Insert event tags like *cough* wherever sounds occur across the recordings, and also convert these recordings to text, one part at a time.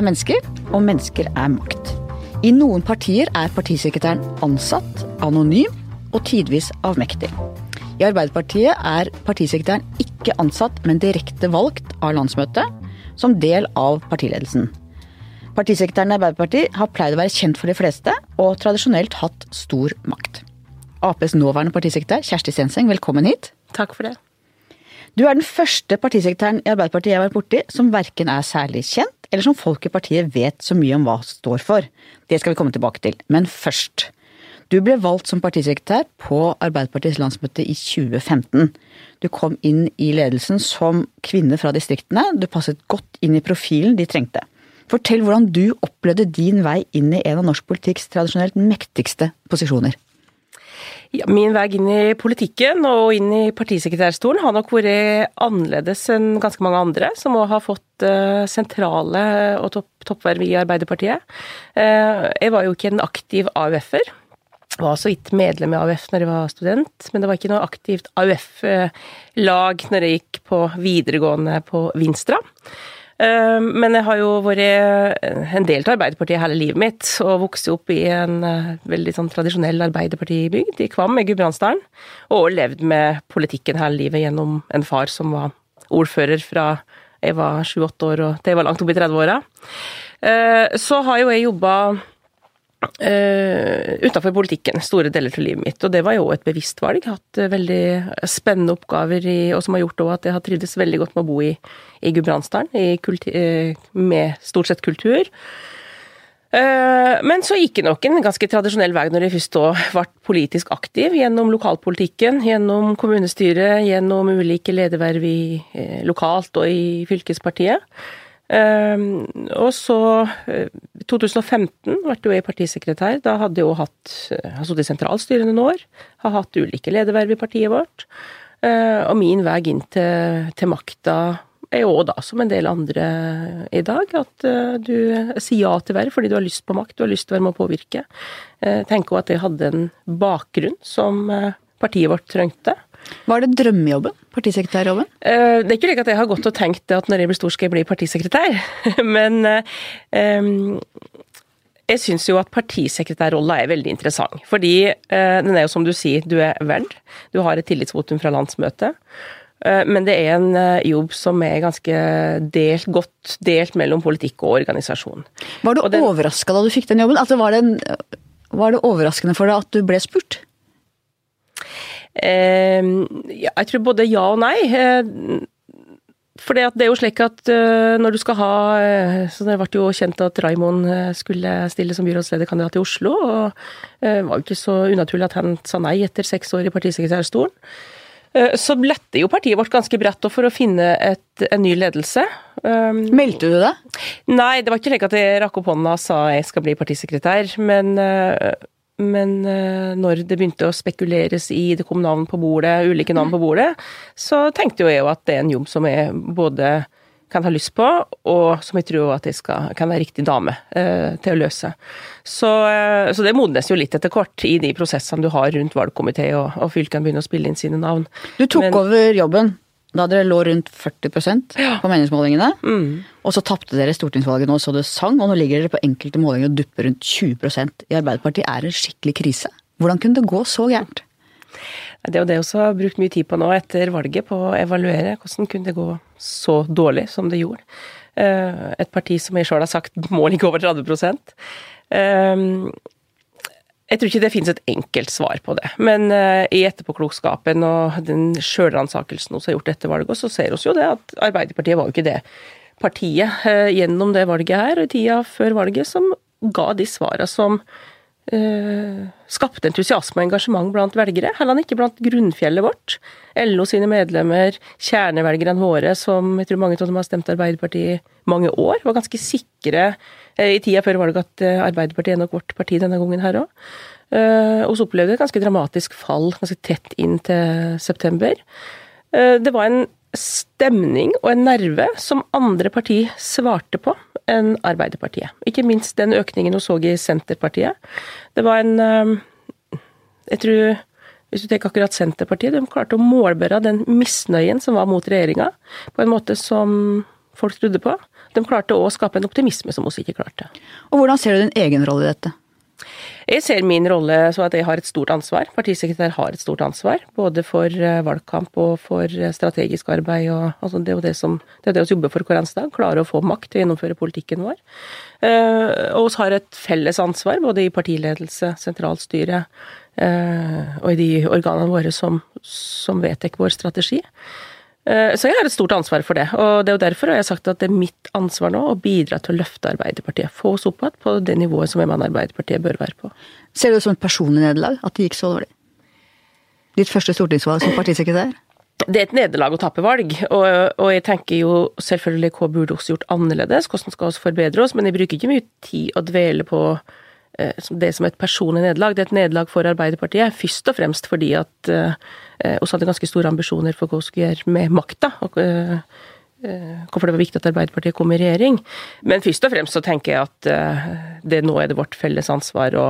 er mennesker, og mennesker er makt. I noen partier er partisekretæren ansatt, anonym og tidvis avmektig. I Arbeiderpartiet er partisekretæren ikke ansatt, men direkte valgt av landsmøtet som del av partiledelsen. Partisekretæren i Arbeiderpartiet har pleid å være kjent for de fleste, og tradisjonelt hatt stor makt. Aps nåværende partisekretær Kjersti Stenseng, velkommen hit. Takk for det. Du er den første partisekretæren i Arbeiderpartiet jeg har vært borti som verken er særlig kjent, eller som folk i partiet vet så mye om hva står for. Det skal vi komme tilbake til. Men først. Du ble valgt som partisekretær på Arbeiderpartiets landsmøte i 2015. Du kom inn i ledelsen som kvinne fra distriktene. Du passet godt inn i profilen de trengte. Fortell hvordan du opplevde din vei inn i en av norsk politikks tradisjonelt mektigste posisjoner. Ja, min vei inn i politikken og inn i partisekretærstolen har nok vært annerledes enn ganske mange andre, som òg har fått uh, sentrale og topp, toppverv i Arbeiderpartiet. Uh, jeg var jo ikke en aktiv AUF-er. Var så vidt medlem i AUF når jeg var student, men det var ikke noe aktivt AUF-lag når jeg gikk på videregående på Vinstra. Ehm, men jeg har jo vært en del av Arbeiderpartiet hele livet mitt, og vokste opp i en eh, veldig sånn tradisjonell Arbeiderpartibygd i Kvam i Gudbrandsdalen. Og levd med politikken hele livet gjennom en far som var ordfører fra jeg var sju-åtte år og til jeg var langt opp i 30-åra. Eh, så har jo jeg jobba uh, utenfor politikken store deler av livet mitt. Og det var jo et bevisst valg. Hatt uh, veldig spennende oppgaver i, og som har gjort at jeg har trivdes veldig godt med å bo i, i Gudbrandsdalen, uh, med stort sett kultur. Men så gikk det nok en ganske tradisjonell vei når jeg først ble politisk aktiv, gjennom lokalpolitikken, gjennom kommunestyret, gjennom ulike lederverv i, lokalt og i fylkespartiet. Uh, og så, uh, 2015 ble jo jeg partisekretær. Da hadde jeg jo hatt uh, har sittet i sentralstyret noen år. Har hatt ulike lederverv i partiet vårt. Uh, og min vei inn til, til makta er jo da, som en del andre i dag, at uh, du sier ja til verv fordi du har lyst på makt, du har lyst til å være med å påvirke. Jeg tenker også at jeg hadde en bakgrunn som partiet vårt trengte. Var det drømmejobben? Partisekretærjobben? Uh, det er ikke like at jeg har gått og tenkt at når jeg blir stor skal jeg bli partisekretær, *laughs* men um, jeg syns jo at partisekretærrolla er veldig interessant. Fordi uh, den er jo som du sier, du er verd. Du har et tillitsvotum fra landsmøtet. Uh, men det er en jobb som er ganske delt, godt delt mellom politikk og organisasjon. Var du overraska da du fikk den jobben? Altså, var, det en, var det overraskende for deg at du ble spurt? Eh, jeg tror både ja og nei. Eh, for det er jo slik at eh, når du skal ha så Det ble jo kjent at Raimond skulle stille som byrådslederkandidat i Oslo. og Det var jo ikke så unaturlig at han sa nei etter seks år i partisekretærstolen. Så lette jo partiet vårt ganske bredt for å finne et, en ny ledelse. Meldte du det? Nei, det var ikke slik at jeg rakk opp hånda og sa jeg skal bli partisekretær. Men men uh, når det begynte å spekuleres i det kom navn på bordet, ulike navn på bordet, så tenkte jo jeg jo at det er en jobb som jeg både kan ha lyst på, og som jeg tror at jeg skal, kan være riktig dame uh, til å løse. Så, uh, så, det modnes jo litt etter kort i de prosessene du har rundt valgkomité, og, og fylkene begynner å spille inn sine navn. Du tok Men, over jobben da dere lå rundt 40 ja. på meningsmålingene. Mm. Og så tapte dere stortingsvalget nå så det sang, og nå ligger dere på enkelte målinger og dupper rundt 20% I Arbeiderpartiet er det en skikkelig krise. Hvordan kunne det gå så gærent? Det er jo det også har brukt mye tid på nå etter valget, på å evaluere. Hvordan kunne det gå så dårlig som det gjorde? Eh, et parti som jeg sjøl har sagt må ligge over 30 jeg tror ikke det finnes et enkelt svar på det. Men uh, i etterpåklokskapen og den sjølransakelsen vi har gjort etter valget, så ser vi jo det at Arbeiderpartiet var jo ikke det partiet uh, gjennom det valget her og i tida før valget som ga de svara som uh, skapte entusiasme og engasjement blant velgere. Heller ikke blant grunnfjellet vårt. LO sine medlemmer, kjernevelgerne våre, som jeg tror mange av dem har stemt Arbeiderpartiet i mange år, var ganske sikre Eh, i tida før valget at eh, Arbeiderpartiet er nok vårt parti denne gangen her òg. Eh, og så opplevde et ganske dramatisk fall ganske tett inn til september. Det var en stemning og en nerve som andre parti svarte på enn Arbeiderpartiet. Ikke minst den økningen hun så i Senterpartiet. Det var en Jeg tror hvis du tenker akkurat Senterpartiet, de klarte å målbære den misnøyen som var mot regjeringa, på en måte som folk trodde på. De klarte å skape en optimisme som vi ikke klarte. Og hvordan ser du din egen rolle i dette? Jeg ser min rolle så at jeg har et stort ansvar. Partisekretær har et stort ansvar. Både for eh, valgkamp og for eh, strategisk arbeid. Og, altså det er jo det som det er det vi jobber for hver eneste dag. Klare å få makt til å gjennomføre politikken vår. Uh, og vi har et felles ansvar både i partiledelse, sentralstyre og i de organene våre som, som vedtar vår strategi. Eh, så jeg har et stort ansvar for det, og det er jo derfor jeg har sagt at det er mitt ansvar nå å bidra til å løfte Arbeiderpartiet. Få oss opp igjen på det nivået som man Arbeiderpartiet bør være på. Ser du det som et personlig nederlag at det gikk så dårlig? Ditt første stortingsvalg som partisekretær? Det er et nederlag å tape valg, og, og, jeg tenker jo selvfølgelig hva burde oss gjort annerledes, hvordan skal vi forbedre oss, men jeg bruker ikke mye tid å dvele på det som et personlig nederlag. Det er et nederlag for Arbeiderpartiet, først og fremst fordi at uh, oss hadde ganske store ambisjoner for gjøre med makta. Hvorfor det var viktig at Arbeiderpartiet kom i regjering. Men først og fremst så tenker jeg at det nå er det vårt felles ansvar å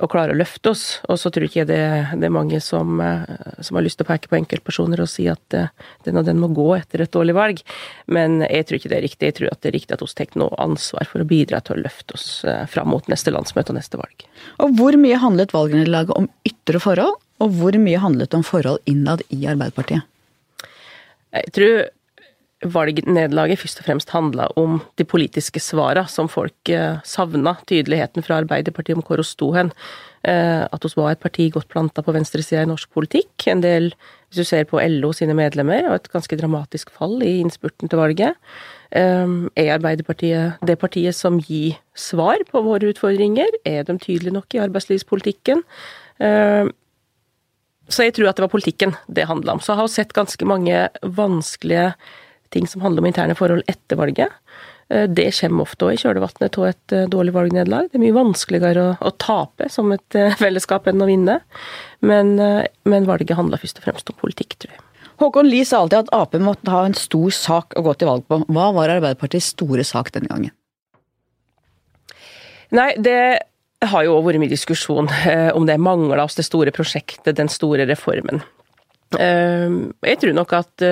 å klare å løfte oss. Og så tror ikke jeg det, det er mange som, eh, som, har lyst til å peke på enkeltpersoner og si at eh, den og den må gå etter et dårlig valg. Men jeg tror ikke det er riktig. Jeg tror at det er riktig at vi tar noe ansvar for å bidra til å løfte oss eh, fram mot neste landsmøte og neste valg. Og hvor mye handlet valgnederlaget om ytre forhold, og hvor mye handlet om forhold innad i Arbeiderpartiet? Jeg tror valgnederlaget først og fremst handla om de politiske svara som folk eh, savna. Tydeligheten fra Arbeiderpartiet om hvor hun sto hen. Eh, at vi var et parti godt planta på venstresida i norsk politikk. En del, hvis du ser på LO sine medlemmer, og et ganske dramatisk fall i innspurten til valget. Eh, er Arbeiderpartiet det partiet som gir svar på våre utfordringer? Er de tydelige nok i arbeidslivspolitikken? Så jeg tror at det var politikken det handla om. Så jeg har sett ganske mange vanskelige ting som handler om interne forhold etter valget. Eh, det kommer ofte òg i kjølvannet av et eh, dårlig valgnederlag. Det er mye vanskeligere å, å, tape som et eh, fellesskap enn å vinne. Men, men valget handler først og fremst om politikk, tror jeg. Håkon Lie sa alltid at Ap måtte ha en stor sak å gå til valg på. Hva var Arbeiderpartiets store sak denne gangen? Nei, det har jo vært mye diskusjon om det mangla oss det store prosjektet, den store reformen. Jeg tror nok at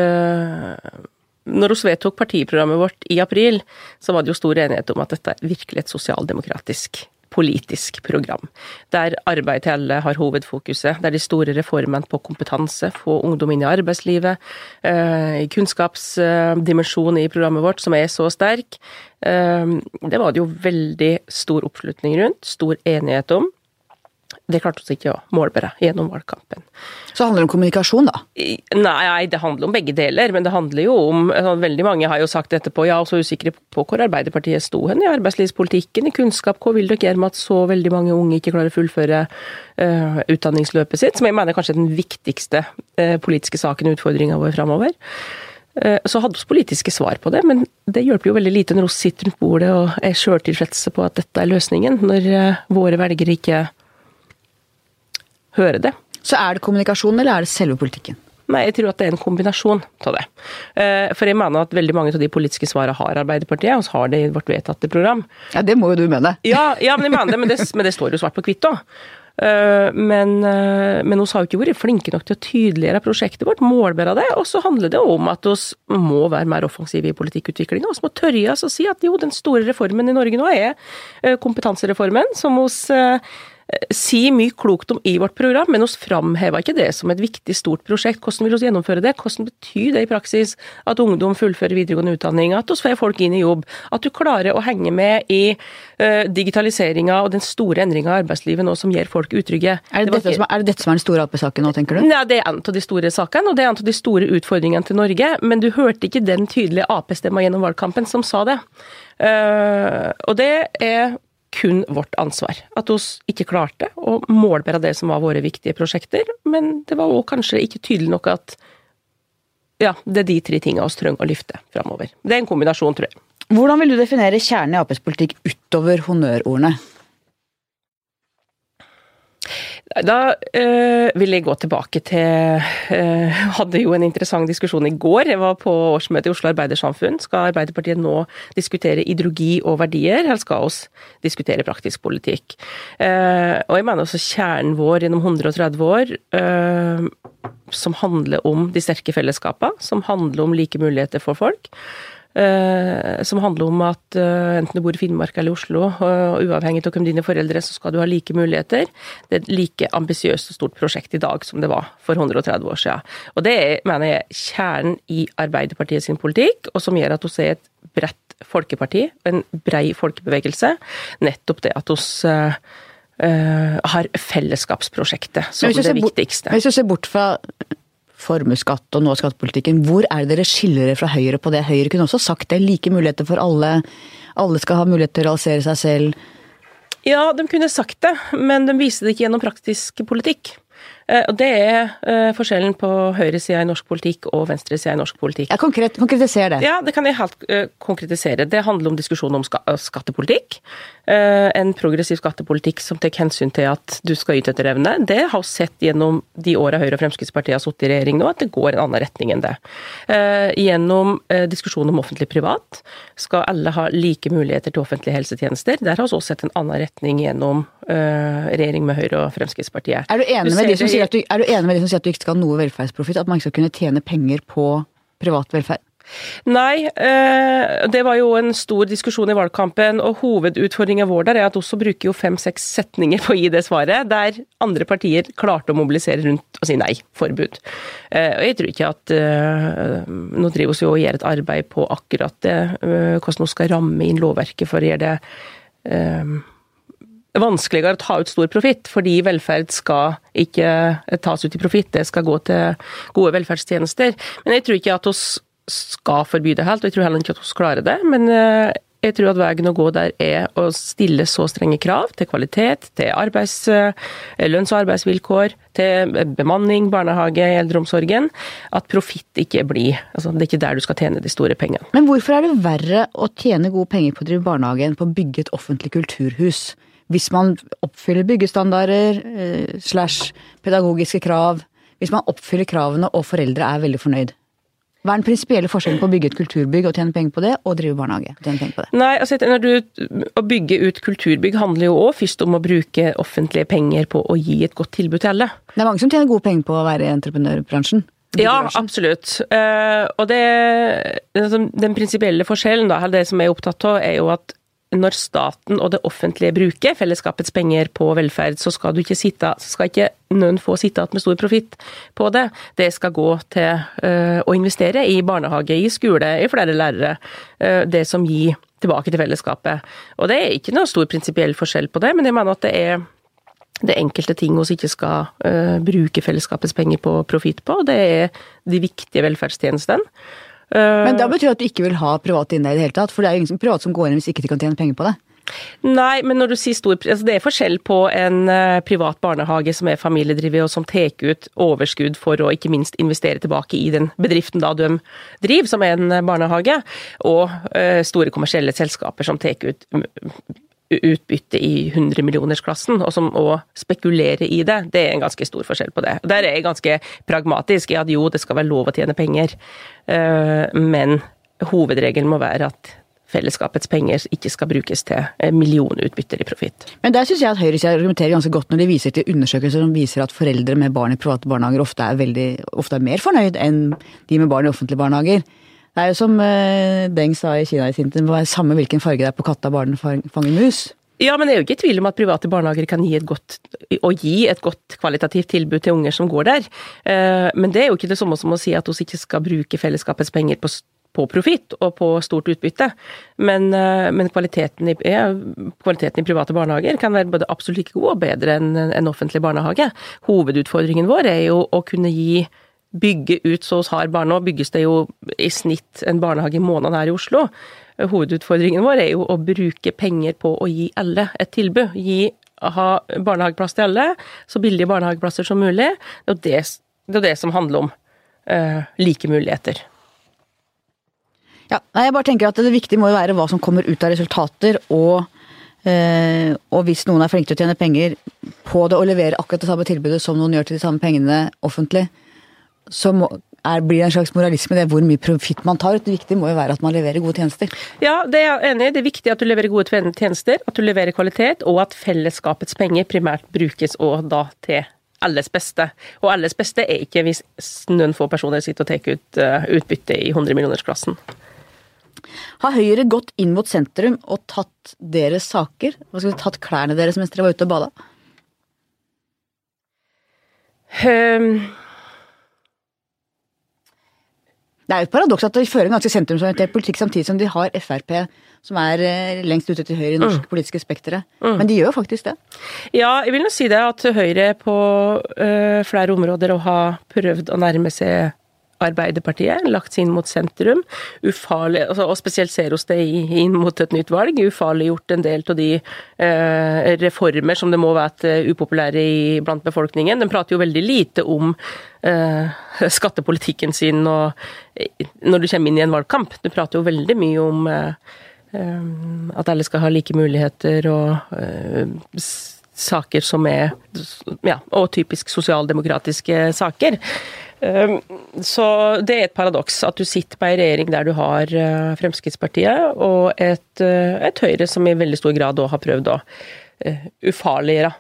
når vi vedtok partiprogrammet vårt i april, så var det jo stor enighet om at dette er virkelig et sosialdemokratisk politisk program. Der arbeid til alle har hovedfokuset. Der de store reformene på kompetanse, få ungdom inn i arbeidslivet, eh, kunnskapsdimensjonen i programmet vårt som er så sterk. Eh, det var det jo veldig stor oppslutning rundt, stor enighet om det klarte vi ikke å målbære gjennom valgkampen. Så handler det om kommunikasjon, da? Nei, det handler om begge deler. Men det handler jo om altså, Veldig mange har jo sagt etterpå ja, og så usikre på hvor Arbeiderpartiet sto hen i arbeidslivspolitikken, i kunnskap. Hva vil dere gjøre med at så veldig mange unge ikke klarer å fullføre uh, utdanningsløpet sitt? Som jeg mener kanskje er den viktigste uh, politiske saken og utfordringa vår framover. Uh, så hadde vi politiske svar på det, men det hjelper jo veldig lite når vi sitter rundt bordet og er sjøltilfredse på at dette er løsningen, når våre velgere ikke høre det. Så er det kommunikasjon, eller er det selve politikken? Nei, jeg tror at det er en kombinasjon av det. Eh, for jeg mener at veldig mange av de politiske svarene har Arbeiderpartiet, og så har det i vårt vedtatte program. Ja, det må jo du mene. *laughs* Ja, ja men jeg mener det, men det, men det står jo svart på hvitt òg. Eh, men, eh, men vi har jo ikke vært flinke nok til å tydeliggjøre prosjektet vårt, målbære det. Og så handler det om at vi må være mer offensive i politikkutviklinga. Vi må tørre oss å si at jo, den store reformen i Norge nå er kompetansereformen, som hos si mye klokt om i vårt program, men vi framhever ikke det som et viktig, stort prosjekt. Hvordan vil vi gjennomføre det? Hvordan betyr det i praksis at ungdom fullfører videregående utdanning, at vi får folk inn i jobb, at du klarer å henge med i uh, digitaliseringa og den store endringa av arbeidslivet nå som gjør folk utrygge? Er det, det dette, som er, er det dette som er den store Ap-saken nå, tenker du? Nei, det er en av de store sakene, og det er en av de store utfordringene til Norge. Men du hørte ikke den tydelige Ap-stemma gjennom valgkampen som sa det. Uh, og det er kun vårt ansvar. At vi ikke klarte å målbære det som var våre viktige prosjekter, men det var òg kanskje ikke tydelig nok at ja, det er de tre tingene vi trenger å løfte framover. Det er en kombinasjon, tror jeg. Hvordan vil du definere kjernen i Aps politikk utover honnørordene? Da øh, vil jeg gå tilbake til øh, Hadde jo en interessant diskusjon i går. Jeg var på årsmøtet i Oslo Arbeidersamfunn. Skal Arbeiderpartiet nå diskutere ideologi og verdier, eller skal oss diskutere praktisk politikk? Uh, og jeg mener også kjernen vår gjennom 130 år, uh, som handler om de sterke fellesskapene, som handler om like muligheter for folk. Uh, som handler om at uh, enten du bor i Finnmark eller Oslo, og uavhengig av hvem dine foreldre så skal du ha like muligheter. Det er et like ambisiøst og stort prosjekt i dag som det var for 130 år siden. Og det er, mener jeg, kjernen i Arbeiderpartiet sin politikk, og som gjør at vi er et bredt folkeparti, en brei folkebevegelse. Nettopp det at vi har fellesskapsprosjektet som det viktigste. Hvis du ser bort fra formuesskatt og nå skattepolitikken. Hvor er det dere skiller dere fra Høyre på det? Høyre kunne også sagt det. Like muligheter for alle. Alle skal ha mulighet til å realisere seg selv. Ja, de kunne sagt det, men de viser det ikke gjennom praktisk politikk. Eh, og Det er uh, forskjellen på høyresida i norsk politikk og venstresida i norsk politikk. Ja, konkret, Konkretiser det. Ja, det kan jeg helt uh, konkretisere. Det handler om diskusjon om skattepolitikk. En progressiv skattepolitikk som tar hensyn til at du skal yte etter evne. Det har vi sett gjennom de åra Høyre og Fremskrittspartiet har sittet i regjering nå, at det går en annen retning enn det. Gjennom diskusjon om offentlig-privat skal alle ha like muligheter til offentlige helsetjenester. Der har vi også sett en annen retning gjennom regjering med Høyre og Fremskrittspartiet. Er du enig med de som sier sier at du, er du enig med de som sier at du ikke skal ha noe velferdsprofitt? At man ikke skal kunne tjene penger på privat velferd? Nei, eh, det var jo en stor diskusjon i valgkampen, og hovedutfordringen vår der er at også bruker jo fem-seks setninger på å gi det svaret, der andre partier klarte å mobilisere rundt og si nei, forbud. Eh, og jeg tror ikke at eh, Nå driver vi jo og gjør et arbeid på akkurat det, hvordan vi skal ramme inn lovverket for å gjøre det vanskeligere å ta ut stor profitt, fordi velferd skal ikke tas ut i profitt, det skal gå til gode velferdstjenester. Men jeg tror ikke at vi skal forby det helt, og jeg tror heller ikke at vi klarer det. Men eh, jeg tror at veien å gå der er å stille så strenge krav til kvalitet, til arbeids, eh, lønns- og arbeidsvilkår, til bemanning, barnehage, eldreomsorgen, at profitt ikke blir altså Det er ikke der du skal tjene de store pengene. Men hvorfor er det verre å tjene gode penger på å drive barnehage enn på å bygge et offentlig kulturhus? Hvis man oppfyller byggestandarder eh, slash pedagogiske krav, hvis man oppfyller kravene og foreldre er veldig fornøyd. Hva er den prinsipielle forskjellen på å bygge et kulturbygg og tjene penger på det, og drive barnehage og tjene penger på det? Nei, altså når du, Å bygge ut kulturbygg handler jo òg først om å bruke offentlige penger på å gi et godt tilbud til alle. Det er mange som tjener gode penger på å være i entreprenørbransjen. Ja, absolutt. Uh, og det, altså, den prinsipielle forskjellen, da, det som jeg er opptatt av, er jo at når staten og det offentlige bruker fellesskapets penger på velferd, så skal ikke sitte, skal ikke noen få sitte igjen med stor profitt på det. Det skal gå til uh, å investere i barnehage, i skole, i flere lærere. Uh, det som gir tilbake til fellesskapet. Og det er ikke noe stor prinsipiell forskjell på det, men jeg mener at det er det enkelte ting vi ikke skal uh, bruke fellesskapets penger på profitt på. Det er de viktige velferdstjenestene. Men da betyr det at du ikke vil ha private inne i det hele tatt? For det er jo ingen som privat som går inn hvis ikke de kan tjene penger på det? Nei, men når du sier stor altså Det er forskjell på en uh, privat barnehage som er familiedrevet og som tar ut overskudd for å ikke minst investere tilbake i den bedriften da de driver, som er en barnehage, og store kommersielle selskaper som tar ut utbytte i 100 millionersklassen, og som òg spekulerer i det, det er en ganske stor forskjell på det. Der er jeg ganske pragmatisk i at jo, det skal være lov å tjene penger, eh, men hovedregelen må være at fellesskapets penger ikke skal brukes til eh, millionutbytter i profitt. Men der syns jeg at høyresida argumenterer ganske godt når de viser til undersøkelser som viser at foreldre med barn i private barnehager ofte er, veldig, ofte er mer fornøyd enn de med barn i offentlige barnehager. Det er jo som uh, Deng sa i Kina i sin tid, det samme hvilken farge det er på katta, barnet fanger mus. Ja, men det er jo ikke i tvil om at private barnehager kan gi et godt, og gi et godt kvalitativt tilbud til unger som går der. Uh, men det er jo ikke det samme som å si at vi ikke skal bruke fellesskapets penger på på profitt og på stort utbytte. Men, uh, men kvaliteten, i, ja, kvaliteten, i, private barnehager kan være både absolutt like god og bedre enn en offentlig barnehage. Hovedutfordringen vår er jo å kunne gi bygge ut så hos har barn. Nå bygges det jo i snitt en barnehage i måneden her i Oslo. Hovedutfordringen vår er jo å bruke penger på å gi alle et tilbud. Gi, ha barnehageplass til alle, så billige barnehageplasser som mulig. Det er det, det, er det som handler om uh, like muligheter. Ja, jeg bare tenker at Det viktige må jo være hva som kommer ut av resultater, og, uh, og hvis noen er flinke til å tjene penger på det og levere akkurat det samme tilbudet som noen gjør til de samme pengene offentlig, så må, er, blir det en slags moralisme det hvor mye profitt man tar. Det viktige må jo være at man leverer gode tjenester. Ja, det er jeg enig i. Det er viktig at du leverer gode tjenester, at du leverer kvalitet, og at fellesskapets penger primært brukes og da til alles beste. Og alles beste er ikke hvis noen få personer sitter og tar ut uh, utbytte i 100 millionersklassen. Har Høyre gått inn mot sentrum og tatt deres saker? Hva skal vi Tatt klærne deres mens dere var ute og bada? Um, Det er jo et paradoks at de fører en ganske sentrumsorientert politikk samtidig som de har Frp, som er eh, lengst ute til høyre i norsk politiske spekteret. Men de gjør jo faktisk det. ja, jeg vil nå si det at Høyre på ø, flere områder å ha prøvd å nærme seg Arbeiderpartiet, lagt seg inn mot sentrum, ufarlig, altså, og spesielt ser oss det inn mot et nytt valg, ufarliggjort en del av de eh, reformer som det må være eh, upopulære i, blant befolkningen. Den prater jo veldig lite om eh, skattepolitikken sin og, eh, når du kommer inn i en valgkamp. Du prater jo veldig mye om eh, eh, at alle skal ha like muligheter og saker som er ja, og typisk sosialdemokratiske saker. Um, Så det er et paradoks at du sitter på ei regjering der du har eh, Fremskrittspartiet og et, eh, et Høyre som i veldig stor grad har prøvd å eh, ufarliggjøre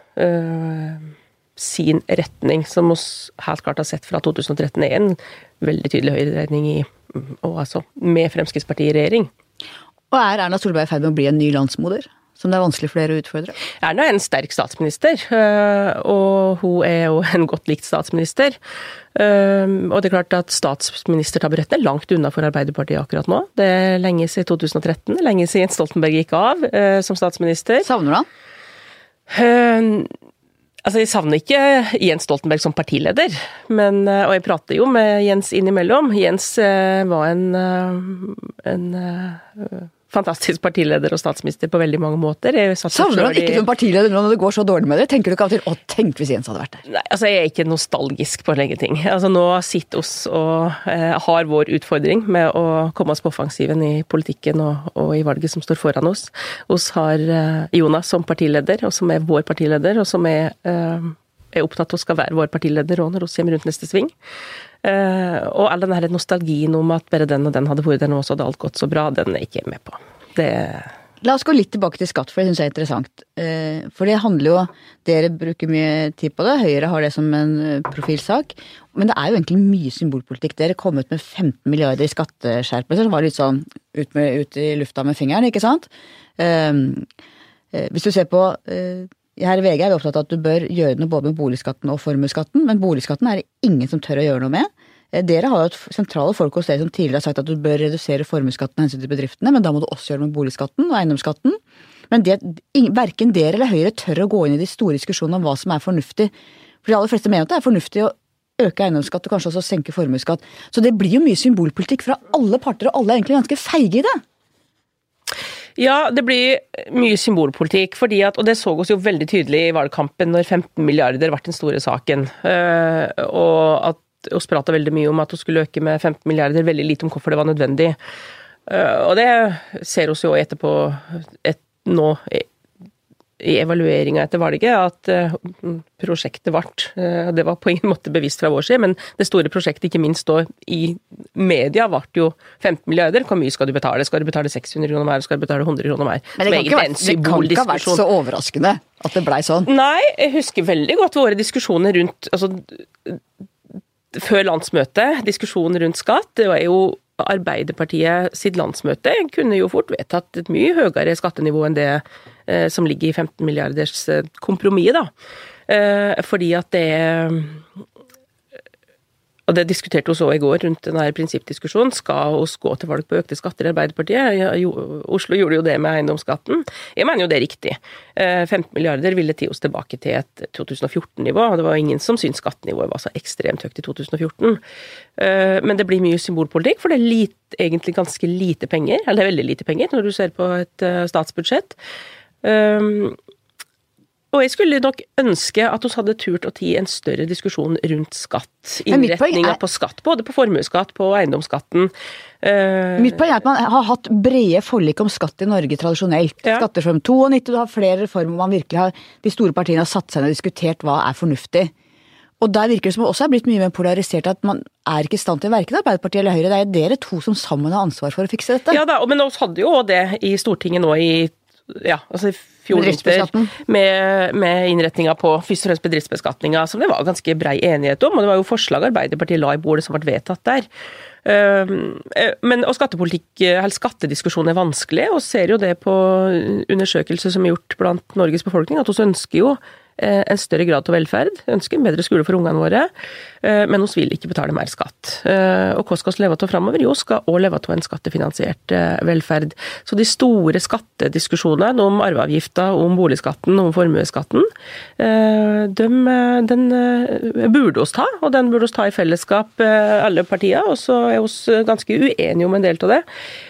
sin retning, som vi helt klart har sett fra 2013 er en veldig tydelig høyreretning i og altså med Fremskrittspartiet i regjering. Og er Erna Solberg i ferd med å bli en ny landsmoder? Som det er vanskelig for dere å utfordre? Erna er en sterk statsminister, øh, og hun er jo en godt likt statsminister. Um, Og det er klart at statsministertaburetten er langt unna for Arbeiderpartiet akkurat nå. Det er lenge siden 2013, det er lenge siden Stoltenberg gikk av øh, som statsminister. Savner du han? Altså, Jeg savner ikke Jens Stoltenberg som partileder, men, og jeg prater jo med Jens innimellom. Jens var en, en fantastisk partileder og statsminister på veldig mange måter. Savner du han ikke som partileder nå når det går så dårlig med dere? Tenker du ikke av og til 'Å, tenk hvis Jens hadde vært der'? Nei, altså jeg er ikke nostalgisk på lenge ting. Altså Nå sitter oss og eh, har vår utfordring med å komme oss på offensiven i politikken og, og i valget som står foran oss. Oss har eh, Jonas som partileder, og som er vår partileder, og som er, eh, er opptatt av skal være vår partileder òg når hun kommer rundt neste sving. Eh, og all den her nostalgien om at bare den og den hadde vært der nå, så hadde alt gått så bra, den er ikke jeg med på. Det La oss gå litt tilbake til skatt, for det syns jeg er interessant. Eh, For det handler jo Dere bruker mye tid på det, Høyre har det som en eh, profilsak. Men det er jo egentlig mye symbolpolitikk. Dere kom ut med 15 milliarder i skatteskjerpelser, som var litt sånn ut, med, ut i lufta med fingeren, ikke sant? Hvis du ser på her i VG er vi opptatt av at du bør gjøre noe både med boligskatten og formuesskatten, men boligskatten er det ingen som tør å gjøre noe med. Eh, Dere har jo et sentrale folk hos dere som tidligere har sagt at du bør redusere formuesskatten av hensyn til bedriftene, men da må du også gjøre det med boligskatten og eiendomsskatten. Men det, verken dere eller Høyre tør å gå inn i de store diskusjonene om hva som er fornuftig. For de aller fleste mener at det er fornuftig å øke eiendomsskatt og kanskje også senke formuesskatt. Så det blir jo mye symbolpolitikk fra alle parter, og alle er egentlig ganske feige i det. Ja, det blir mye symbolpolitikk, fordi at, og det så oss jo veldig tydelig i valgkampen når 15 milliarder ble den store saken. Eh, og at oss prata veldig mye om at vi skulle øke med 15 milliarder, veldig lite om hvorfor det var nødvendig. Eh, og det ser oss jo etterpå, et, nå i, evalueringa etter valget, at eh, prosjektet ble eh, Det var på ingen måte bevisst fra vår side, men det store prosjektet, ikke minst da i media, ble jo 15 milliarder. Hvor mye skal du betale? Skal du betale 600 kroner mer? Skal du betale 100 kroner mer? Men det kan, ikke vært, det kan ikke ha vært så overraskende at det blei sånn. Nei, jeg husker veldig godt våre diskusjoner rundt altså, Før landsmøtet, diskusjonen rundt skatt. Det var jo Arbeiderpartiet sitt landsmøte kunne jo fort vedtatt et mye høyere skattenivå enn det eh, som ligger i 15 milliarders eh, kompromiss, da. Eh, fordi at det og det diskuterte vi òg i går rundt denne prinsippdiskusjonen. Skal oss gå til valg på økte skatter i Arbeiderpartiet? Oslo gjorde jo det med eiendomsskatten. Jeg mener jo det er riktig. Eh, 15 milliarder ville ti oss tilbake til et 2014-nivå. og Det var ingen som syntes skattenivået var så ekstremt høyt i 2014. Eh, Men det blir mye symbolpolitikk, for det er lite, egentlig ganske lite penger. Eller det er veldig lite penger når du ser på et eh, statsbudsjett. Og jeg skulle nok ønske at vi hadde turt å ti en større diskusjon rundt skatt. Innretninga på skatt, både på formuesskatt, på eiendomsskatten. Eh, Mitt poeng er at man har hatt brede forlik om skatt i Norge tradisjonelt. Ja. Skattereform 92, du har flere reformer hvor man virkelig har, de store partiene har satt seg ned og diskutert hva er fornuftig. Og der virker det som det også er blitt mye mer polarisert at man er ikke i stand til verken Arbeiderpartiet eller Høyre. Det er dere to som sammen har ansvar for å fikse dette. Ja da, men vi hadde jo det i Stortinget nå i ja, altså i fjor med, med innretninga på først og fremst bedriftsbeskatninga, som det var ganske brei enighet om. Og det var jo forslag Arbeiderpartiet la i bordet som ble vedtatt der. Eh, men, og skattepolitikk, eller skattediskusjon er vanskelig, og ser jo det på undersøkelser som er gjort blant Norges befolkning, at vi ønsker jo Eh, en større grad av velferd, ønsker en bedre skole for ungene våre, eh, men vi vil ikke betale mer skatt. Eh, og hva skal vi leve av framover? Jo, skal òg leve av en skattefinansiert velferd. Så de store skattediskusjonene om arveavgifta, om boligskatten, om formuesskatten, de, den burde oss ta, og den burde oss ta i fellesskap, alle partier. Og så er vi ganske uenige om en del av det.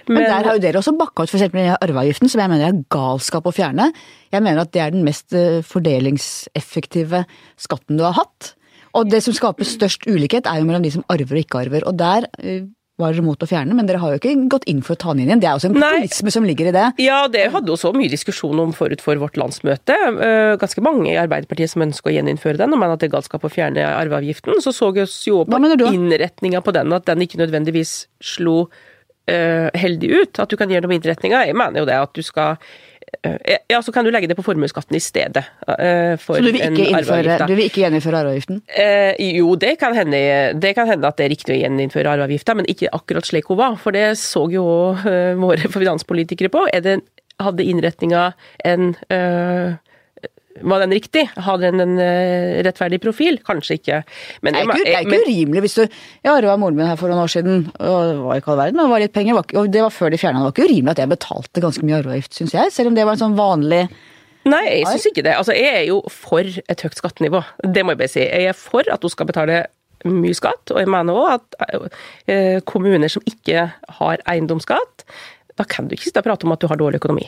Men, men der har jo dere også bakka ut f.eks. arveavgiften, som jeg mener er galskap å fjerne. Jeg mener at det er den mest eh, fordelingseffektive skatten du har hatt. Og det som skaper størst ulikhet, er jo mellom de som arver og ikke arver. Og der eh, var dere mot å fjerne, men dere har jo ikke gått inn for å ta den inn igjen. Det er også en populisme som ligger i det. Ja, det hadde også mye diskusjon om forut for vårt landsmøte. Eh, ganske mange i Arbeiderpartiet som ønsker å gjeninnføre den, og mener at det er galskap å fjerne arveavgiften. Så så vi jo på innretninga på den, at den ikke nødvendigvis slo uh, heldig ut. At du kan gjøre noe med innretninga. Jeg mener jo det at du skal Eh, ja, så kan du legge det på formuesskatten i stedet. For så du vil innføre, du vil ikke gjeninnføre arveavgiften? Eh, jo, det kan, hende, det kan, hende, at det er riktig å gjeninnføre arveavgifta, men ikke akkurat slik hun var. For det så jo uh, våre *laughs* finanspolitikere på. Er det, hadde innretninga en var den riktig? Hadde den en uh, rettferdig profil? Kanskje ikke. Men, det, er ikke, det er ikke urimelig hvis du Jeg arva moren min her for noen år siden, og det var ikke all verden, det var litt penger. Og det var før de fjerna det. var ikke urimelig at jeg betalte ganske mye arveavgift, syns jeg. Selv om det var en sånn vanlig Nei, jeg syns ikke det. Altså, jeg er jo for et høyt skattenivå. Det må jeg bare si. Jeg er for at hun skal betale mye skatt, og jeg mener òg at uh, kommuner som ikke har eiendomsskatt, da kan du ikke sitte og prate om at du har dårlig økonomi.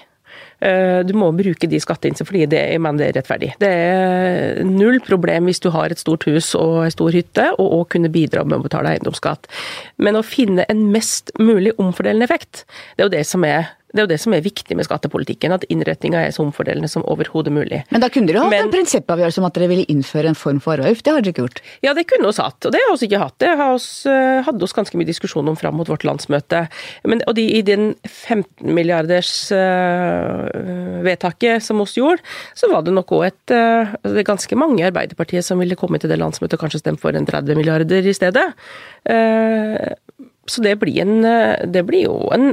Eh, du må bruke de skatteinntektene fordi det, men det er rettferdig. Det er null problem hvis du har et stort hus og en stor hytte, og òg kunne bidra med å betale eiendomsskatt. Men å finne en mest mulig omfordelende effekt, det er jo det som er det er jo det som er viktig med skattepolitikken, at innretninga er så omfordelende som overhodet mulig. Men da kunne dere hatt Men, en prinsippavgjørelse om at dere ville innføre en form for arveavgift, det har dere ikke gjort? Ja, det kunne vi hatt, og det har vi ikke hatt. Det oss, eh, hadde vi ganske mye diskusjon om fram mot vårt landsmøte. Men, og de, i den 15 milliarders uh, vedtaket som vi gjorde, så var det nok òg et uh, Det er ganske mange i Arbeiderpartiet som ville komme til det landsmøtet og kanskje stemme for en 30 milliarder i stedet. Uh, så det blir, en, det blir jo en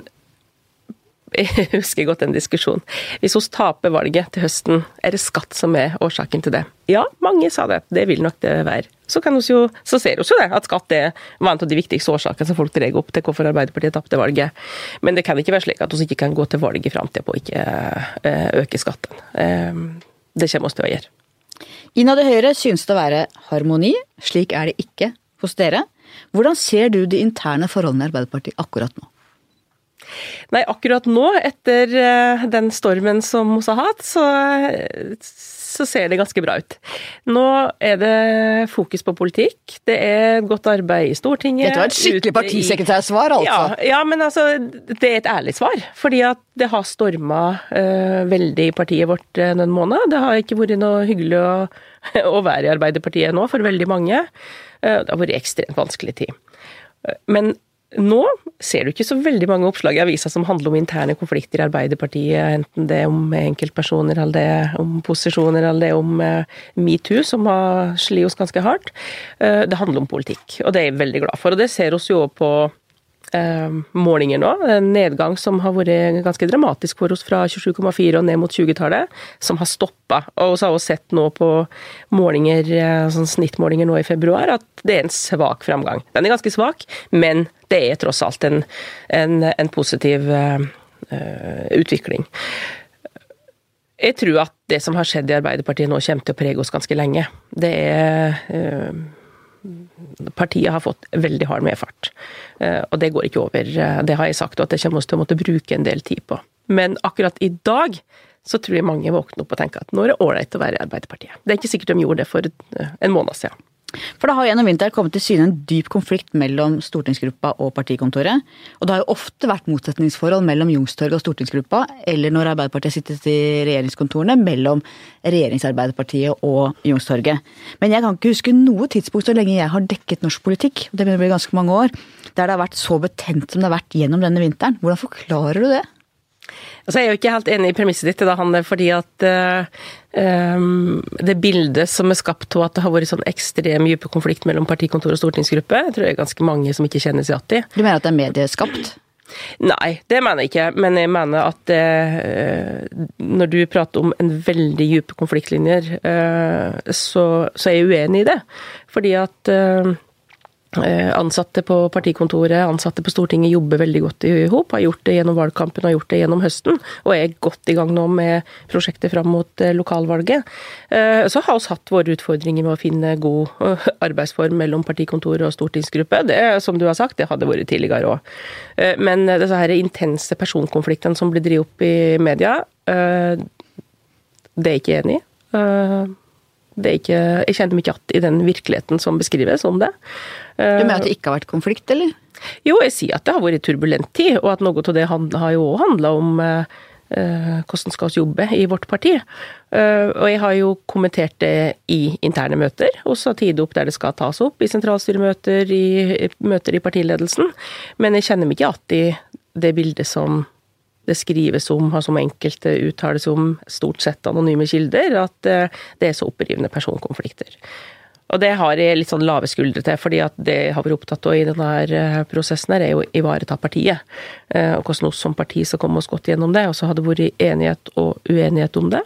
*laughs* jeg husker godt en diskusjon. Hvis hun taper valget til høsten, er det skatt som er årsaken til det? Ja, mange sa det. Det vil nok det være. Så, jo, så ser vi jo det, at skatt er en av de viktigste årsakene som folk drar opp til hvorfor Arbeiderpartiet tapte valget. Men det kan ikke være slik at vi ikke kan gå til valg i framtida på å ikke eh, øke skatten. Ehm, det kommer vi til å gjøre. Innad i Høyre synes det å være harmoni. Slik er det ikke hos dere. Hvordan ser du de interne forholdene i Arbeiderpartiet akkurat nå? Nei, akkurat nå, etter eh, den stormen som vi har hatt, så, så, ser det ganske bra ut. Nå er det fokus på politikk. Det er godt arbeid i Stortinget. Dette var et skikkelig partisekretærsvar, altså. Ja, ja, men altså, det er et ærlig svar. Fordi at det har storma uh, veldig i partiet vårt uh, noen måneder. Det har ikke vært noe hyggelig å, *laughs* å være i Arbeiderpartiet nå for veldig mange. Uh, det har vært ekstremt vanskelig tid. Men nå ser du ikke så veldig mange oppslag i avisa som handler om interne konflikter i Arbeiderpartiet, enten det om enkeltpersoner, eller det om posisjoner, eller det om eh, metoo, som har slitt oss ganske hardt. Eh, det handler om politikk, og det er jeg veldig glad for. Og det ser oss jo på målinger nå. En nedgang som har vært ganske dramatisk for oss fra 27,4 og ned mot 20-tallet, som har stoppa. Og så har vi sett nå på målinger, eh, sånn snittmålinger nå i februar at det er en svak framgang. Den er ganske svak, men det er tross alt en, en, en positiv uh, utvikling. Jeg tror at det som har skjedd i Arbeiderpartiet nå, kommer til å prege oss ganske lenge. Det er uh, partiet har fått veldig hard medfart. Eh, og det går ikke over. Eh, det har jeg sagt, og at det kommer vi til å måtte bruke en del tid på. Men akkurat i dag så tror jeg mange våkner opp og tenker at nå er det ålreit å være i Arbeiderpartiet. Det er ikke sikkert de gjorde det for eh, en måned siden. For det har gjennom vinteren kommet til syne en dyp konflikt mellom stortingsgruppa og partikontoret. Og det har jo ofte vært motsetningsforhold mellom Youngstorget og stortingsgruppa, eller når Arbeiderpartiet sittet i regjeringskontorene, mellom regjeringsarbeiderpartiet og Youngstorget. Men jeg kan ikke huske noe tidspunkt så lenge jeg har dekket norsk politikk, og det begynner å bli ganske mange år, der det har vært så betent som det har vært gjennom denne vinteren. Hvordan forklarer du det? Altså, jeg er jo ikke helt enig i premisset ditt, da, Hanne, fordi at uh, um, det bildet som er skapt av at det har vært sånn ekstrem dype konflikt mellom partikontor og stortingsgruppe, jeg tror det er ganske mange som ikke kjenner seg igjen i. Du mener at det er medieskapt? Nei, det mener jeg ikke. Men jeg mener at det, når du prater om en veldig dype konfliktlinjer, uh, så, så, er jeg uenig i det. Fordi at Eh, ansatte på partikontoret, ansatte på Stortinget jobber veldig godt i hop. Har gjort det gjennom valgkampen og gjort det gjennom høsten. Og er godt i gang nå med prosjektet fram mot eh, lokalvalget. Eh, så har vi hatt våre utfordringer med å finne god arbeidsform mellom partikontoret og stortingsgruppe. Det som du har sagt, det hadde vært tidligere òg. Men disse her intense personkonfliktene som blir drevet opp i media, det er jeg ikke enig i. Det ikke, jeg kjenner meg ikke igjen i den virkeligheten som beskrives om det. Du mener at det ikke har vært konflikt, eller? Jo, jeg sier at det har vært turbulent tid, og at noe av det har jo òg handla om eh, hvordan skal vi jobbe i vårt parti. Eh, og jeg har jo kommentert det i interne møter, også tid opp der det skal tas opp, i sentralstyremøter, i møter i partiledelsen. Men jeg kjenner meg ikke igjen i det bildet som det skrives om, har som enkelte uttales om, stort sett anonyme kilder, at eh, det er så opprivende personkonflikter. Og det har jeg litt sånn lave skuldre til, fordi at det jeg har vært opptatt av i denne eh, prosessen, her er å ivareta partiet. Eh, og hvordan oss som parti skal komme oss godt gjennom det. Og så har det vært enighet og uenighet om det.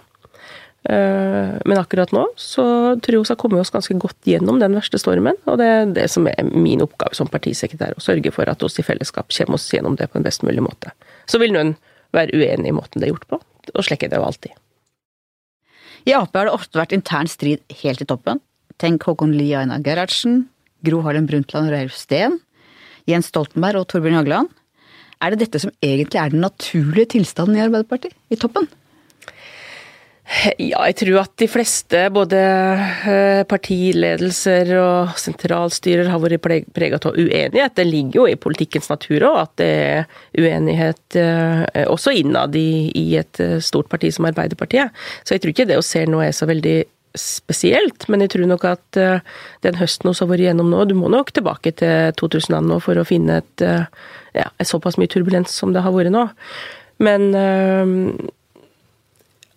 Men akkurat nå så tror jeg vi har kommet oss ganske godt gjennom den verste stormen. Og det er det som er min oppgave som partisekretær, å sørge for at oss i fellesskap kommer oss gjennom det på en best mulig måte. Så vil noen være uenig i måten det er gjort på, og slik er det jo alltid. I Ap har det ofte vært intern strid helt i toppen. Tenk Håkon Lie Einar Gerhardsen, Gro Harlem Brundtland og Reilf Steen, Jens Stoltenberg og Torbjørn Jagland. Er det dette som egentlig er den naturlige tilstanden i Arbeiderpartiet, i toppen? Ja, jeg tror at de fleste, både eh, partiledelser og sentralstyrer, har vært preget av uenighet. Det ligger jo i politikkens natur òg at det er uenighet eh, også innad i, et eh, stort parti som Arbeiderpartiet. Så jeg tror ikke det å se nå er så veldig spesielt, men jeg tror nok at den høsten vi har vært igjennom nå, du må nok tilbake til 2000 nå for å finne et, ja, såpass mye turbulens som det har vært nå. Men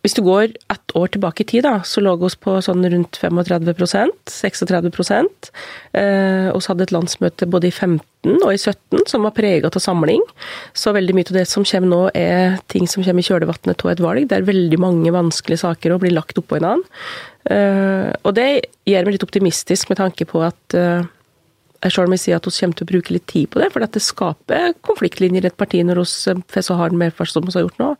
hvis du går ett år tilbake i tid, da, så lå vi på sånn rundt 35% 36% Og Vi hadde et landsmøte både i 15 og i 17 som var preget av samling. Så veldig mye av det som kommer nå, er ting som kommer i kjølvannet av et valg, Det er veldig mange vanskelige saker å bli lagt oppå hverandre. Eh, og det gjør meg litt optimistisk med tanke på at eh, jeg sier at vi kommer til å bruke litt tid på det, for det skaper konfliktlinjer i et parti når vi får så hard medfart som vi har gjort nå.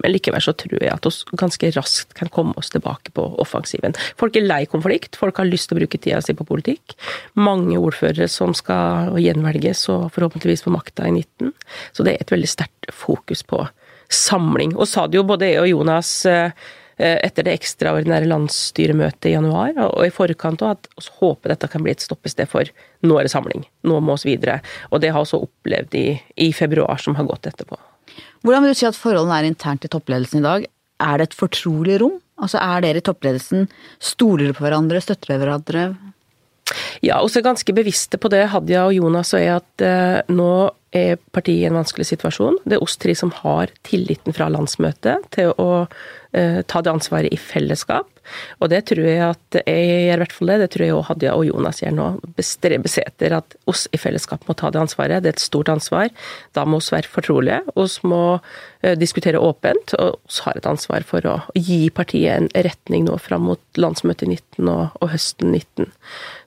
Men likevel så tror jeg at vi ganske raskt kan komme oss tilbake på offensiven. Folk er lei konflikt, folk har lyst til å bruke tida si på politikk. Mange ordførere som skal gjenvelges og forhåpentligvis få makta i 19. Så det er et veldig sterkt fokus på samling. Og sa det jo både jeg og Jonas eh, Eh, etter det ekstraordinære landsstyremøtet i januar, og i forkant òg, at vi håper dette kan bli et stoppested for nå er det samling, nå må vi videre. Og det har vi også opplevd i, i februar som har gått etterpå. Hvordan vil du si at forholdene er internt i toppledelsen i dag? Er det et fortrolig rom? Altså Er dere i toppledelsen stoler på hverandre, støtter hverandre? Ja, og så ganske bevisste på det, Hadia og Jonas og jeg, at eh, nå er partiet i en vanskelig situasjon. Det er oss tre som har tilliten fra landsmøtet til å eh, ta det ansvaret i fellesskap. Og det tror jeg at jeg gjør i hvert fall det. Det tror jeg òg Hadia og Jonas gjør nå. Bestreber seg etter at oss i fellesskap må ta det ansvaret. Det er et stort ansvar. Da må vi være fortrolige. Vi må uh, diskutere åpent. Og vi har et ansvar for å gi partiet en retning nå fram mot landsmøtet i 19 og, og høsten 19.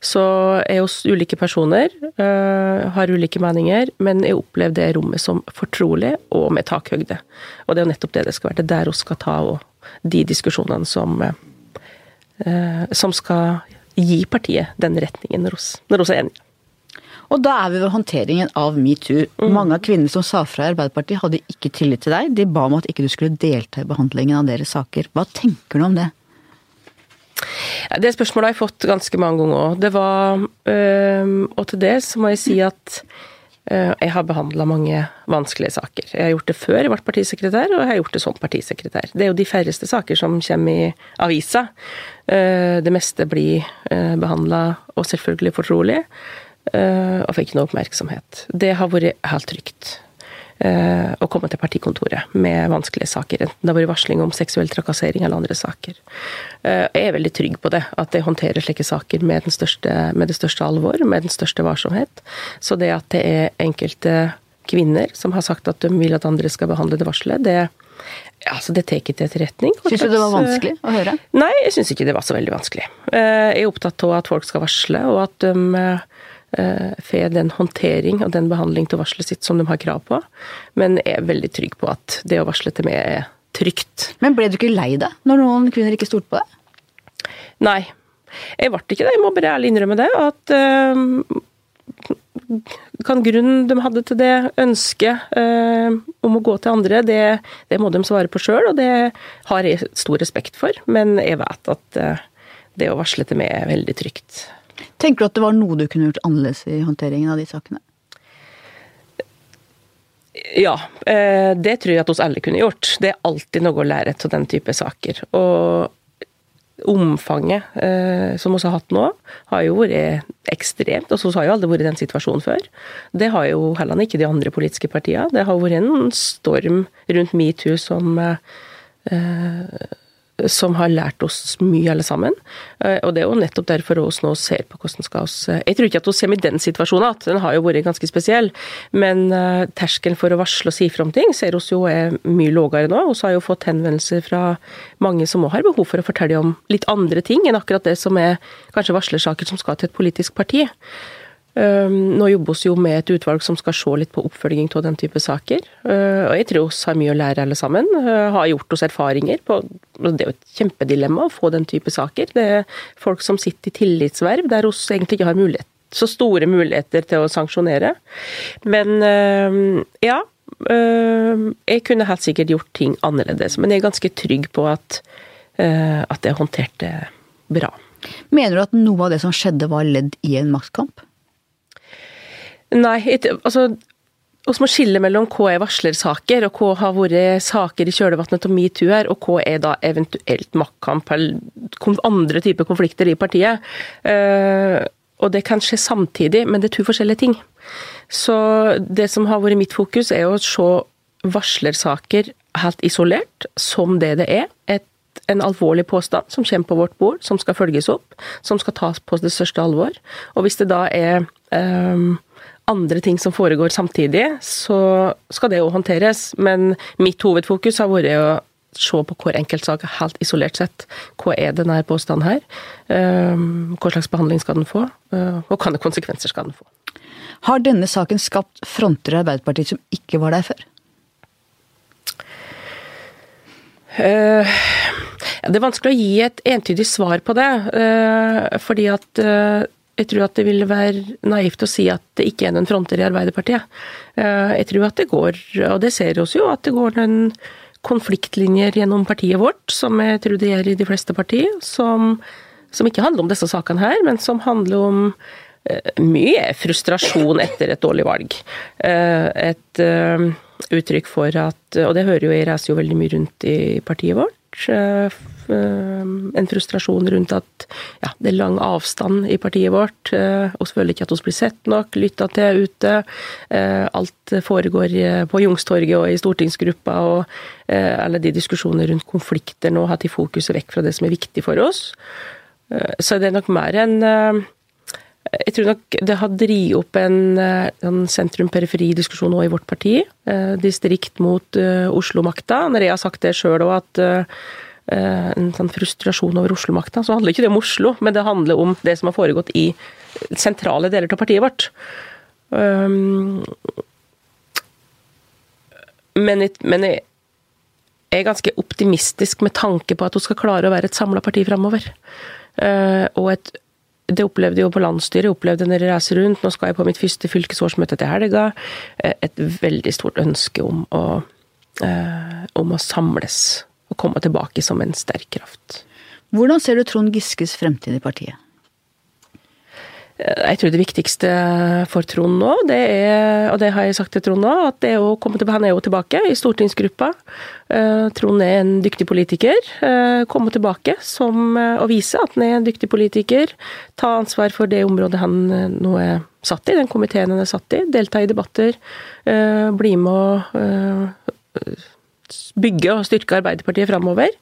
Så er oss ulike personer, øh, har ulike meninger, men jeg opplever det rommet som fortrolig og med takhøgde. Og det er jo nettopp det det skal være. Det er der vi skal ta og de diskusjonene som Eh, som skal gi partiet den retningen når vi er enige. Og da er vi ved håndteringen av metoo. Mm. Mange av kvinnene som sa fra i Arbeiderpartiet hadde ikke tillit til deg. De ba om at ikke du skulle delta i behandlingen av deres saker. Hva tenker du om det? Det spørsmålet har jeg fått ganske mange ganger òg. Det var øh, Og til det så må jeg si at Eh, jeg har behandla mange vanskelige saker. Jeg har gjort det før jeg ble partisekretær, og jeg har gjort det som partisekretær. Det er jo de færreste saker som kommer i avisa. Eh, det meste blir eh, behandla, og selvfølgelig fortrolig, og fikk noe oppmerksomhet. Det har vært helt trygt. Eh, å komme til partikontoret med vanskelige saker. Enten det har vært varsling om seksuell trakassering eller andre saker. Jeg er veldig trygg på det, at jeg håndterer slike saker med, største, med det største alvor, med den største varsomhet. Så det at det er enkelte kvinner som har sagt at de vil at andre skal behandle det varselet, det, altså det tar ikke til etterretning. Syns du det var vanskelig å høre? Nei, jeg syns ikke det var så veldig vanskelig. Jeg er opptatt av at folk skal varsle, og at de eh, får den håndtering og den behandling til varselet sitt som de har krav på. Men er veldig trygg på at det å varsle til meg er trygt. Men ble du ikke lei deg når noen kvinner ikke stolte på deg? Nei. Jeg ble ikke det, jeg må bare ærlig innrømme det. At øh, kan grunnen de hadde til det ønsket øh, om å gå til andre, det, det må de svare på sjøl, og det har jeg stor respekt for. Men jeg vet at øh, det å varsle til meg er veldig trygt. Tenker du at det var noe du kunne gjort annerledes i håndteringen av de sakene? Ja, eh, det tror jeg at oss alle kunne gjort. Det er alltid noe å lære av den type saker. Og omfanget eh, som vi har hatt nå, har jo vært ekstremt. Og så har jo aldri vært i den situasjonen før. Det har jo heller ikke de andre politiske partiene. Det har vært en storm rundt metoo som eh, som har lært oss mye, alle sammen. Eh, og det er jo nettopp derfor oss nå ser på hvordan skal oss eh, Jeg tror ikke at vi kommer i den situasjonen at den har jo vært ganske spesiell, men uh, terskelen for å varsle og si fra om ting ser oss jo er mye lavere nå. Vi har jo fått henvendelser fra mange som òg har behov for å fortelle om litt andre ting enn akkurat det som er kanskje varslersaker som skal til et politisk parti. Nå jobber vi jo med et utvalg som skal se litt på oppfølging av den type saker. Og jeg tror vi har mye å lære alle sammen. Har gjort oss erfaringer på Det er jo et kjempedilemma å få den type saker. Det er folk som sitter i tillitsverv der vi egentlig ikke har mulighet, så store muligheter til å sanksjonere. Men ja. Jeg kunne helt sikkert gjort ting annerledes, men jeg er ganske trygg på at, at jeg håndterte bra. Mener du at noe av det som skjedde var ledd i en maktkamp? Nei, altså vi må skille mellom hva er varslersaker, og hva har vært saker i kjølvannet av metoo her, og hva er da eventuelt maktkamp eller andre typer konflikter i partiet. Uh, og det kan skje samtidig, men det er to forskjellige ting. Så det som har vært mitt fokus, er å se varslersaker helt isolert, som det det er. Et, en alvorlig påstand som kommer på vårt bord, som skal følges opp, som skal tas på det største alvor. Og hvis det da er um, andre ting som foregår samtidig, så skal det jo håndteres. Men mitt hovedfokus har vært å se på hver enkeltsak helt isolert sett. Hva er denne påstanden her? Ehm, hva slags behandling skal den få? Eh, og hvilke konsekvenser skal den få? Har denne saken skapt fronter i Arbeiderpartiet som ikke var der før? Uh, det er vanskelig å gi et entydig svar på det. Uh, fordi at jeg tror at det ville være naivt å si at det ikke er noen fronter i Arbeiderpartiet. Eh, jeg tror at det går, og det ser oss jo, at det går noen konfliktlinjer gjennom partiet vårt, som jeg tror det gjør i de fleste partier, som, som ikke handler om disse sakene her, men som handler om eh, mye frustrasjon etter et dårlig valg. Eh, et uttrykk for at Og det hører jo, jeg reiser jo veldig mye rundt i partiet vårt en frustrasjon rundt at ja, det er lang avstand i partiet vårt. Vi eh, føler ikke at vi blir sett nok, lytta til ute. Eh, alt foregår på Jungstorget og i stortingsgruppa, og alle de diskusjoner rundt konflikter nå har tatt fokuset vekk fra det som er viktig for oss. Så det er nok mer enn jeg tror nok det har drevet opp en, en sentrum-periferi-diskusjon nå i vårt parti. Eh, distrikt mot Oslo-makta. Når jeg har sagt det sjøl òg, at en sånn frustrasjon over Oslo-makta, så handler ikke det om Oslo, men det handler om det som har foregått i sentrale deler av partiet vårt. Um, men, jeg, er ganske optimistisk med tanke på at hun skal klare å være et samla parti framover. Uh, og et det opplevde jeg jo på landsstyret, opplevde når jeg reiser rundt. Nå skal jeg på mitt første fylkesårsmøte til helga. Eh, et veldig stort ønske om å, eh, om å samles og komme tilbake som en sterk kraft. Hvordan ser du Trond Giskes fremtid i partiet? Jeg tror det viktigste for Trond nå, det er, og det har jeg sagt til Trond nå, at det er å komme tilbake, han er jo tilbake i stortingsgruppa. Eh, Trond er en dyktig politiker. Eh, komme tilbake som, og vise at han er en dyktig politiker. Ta ansvar for det området han nå er satt i, den komiteen han er satt i. Delta i debatter. Bli med og bygge og styrke Arbeiderpartiet framover.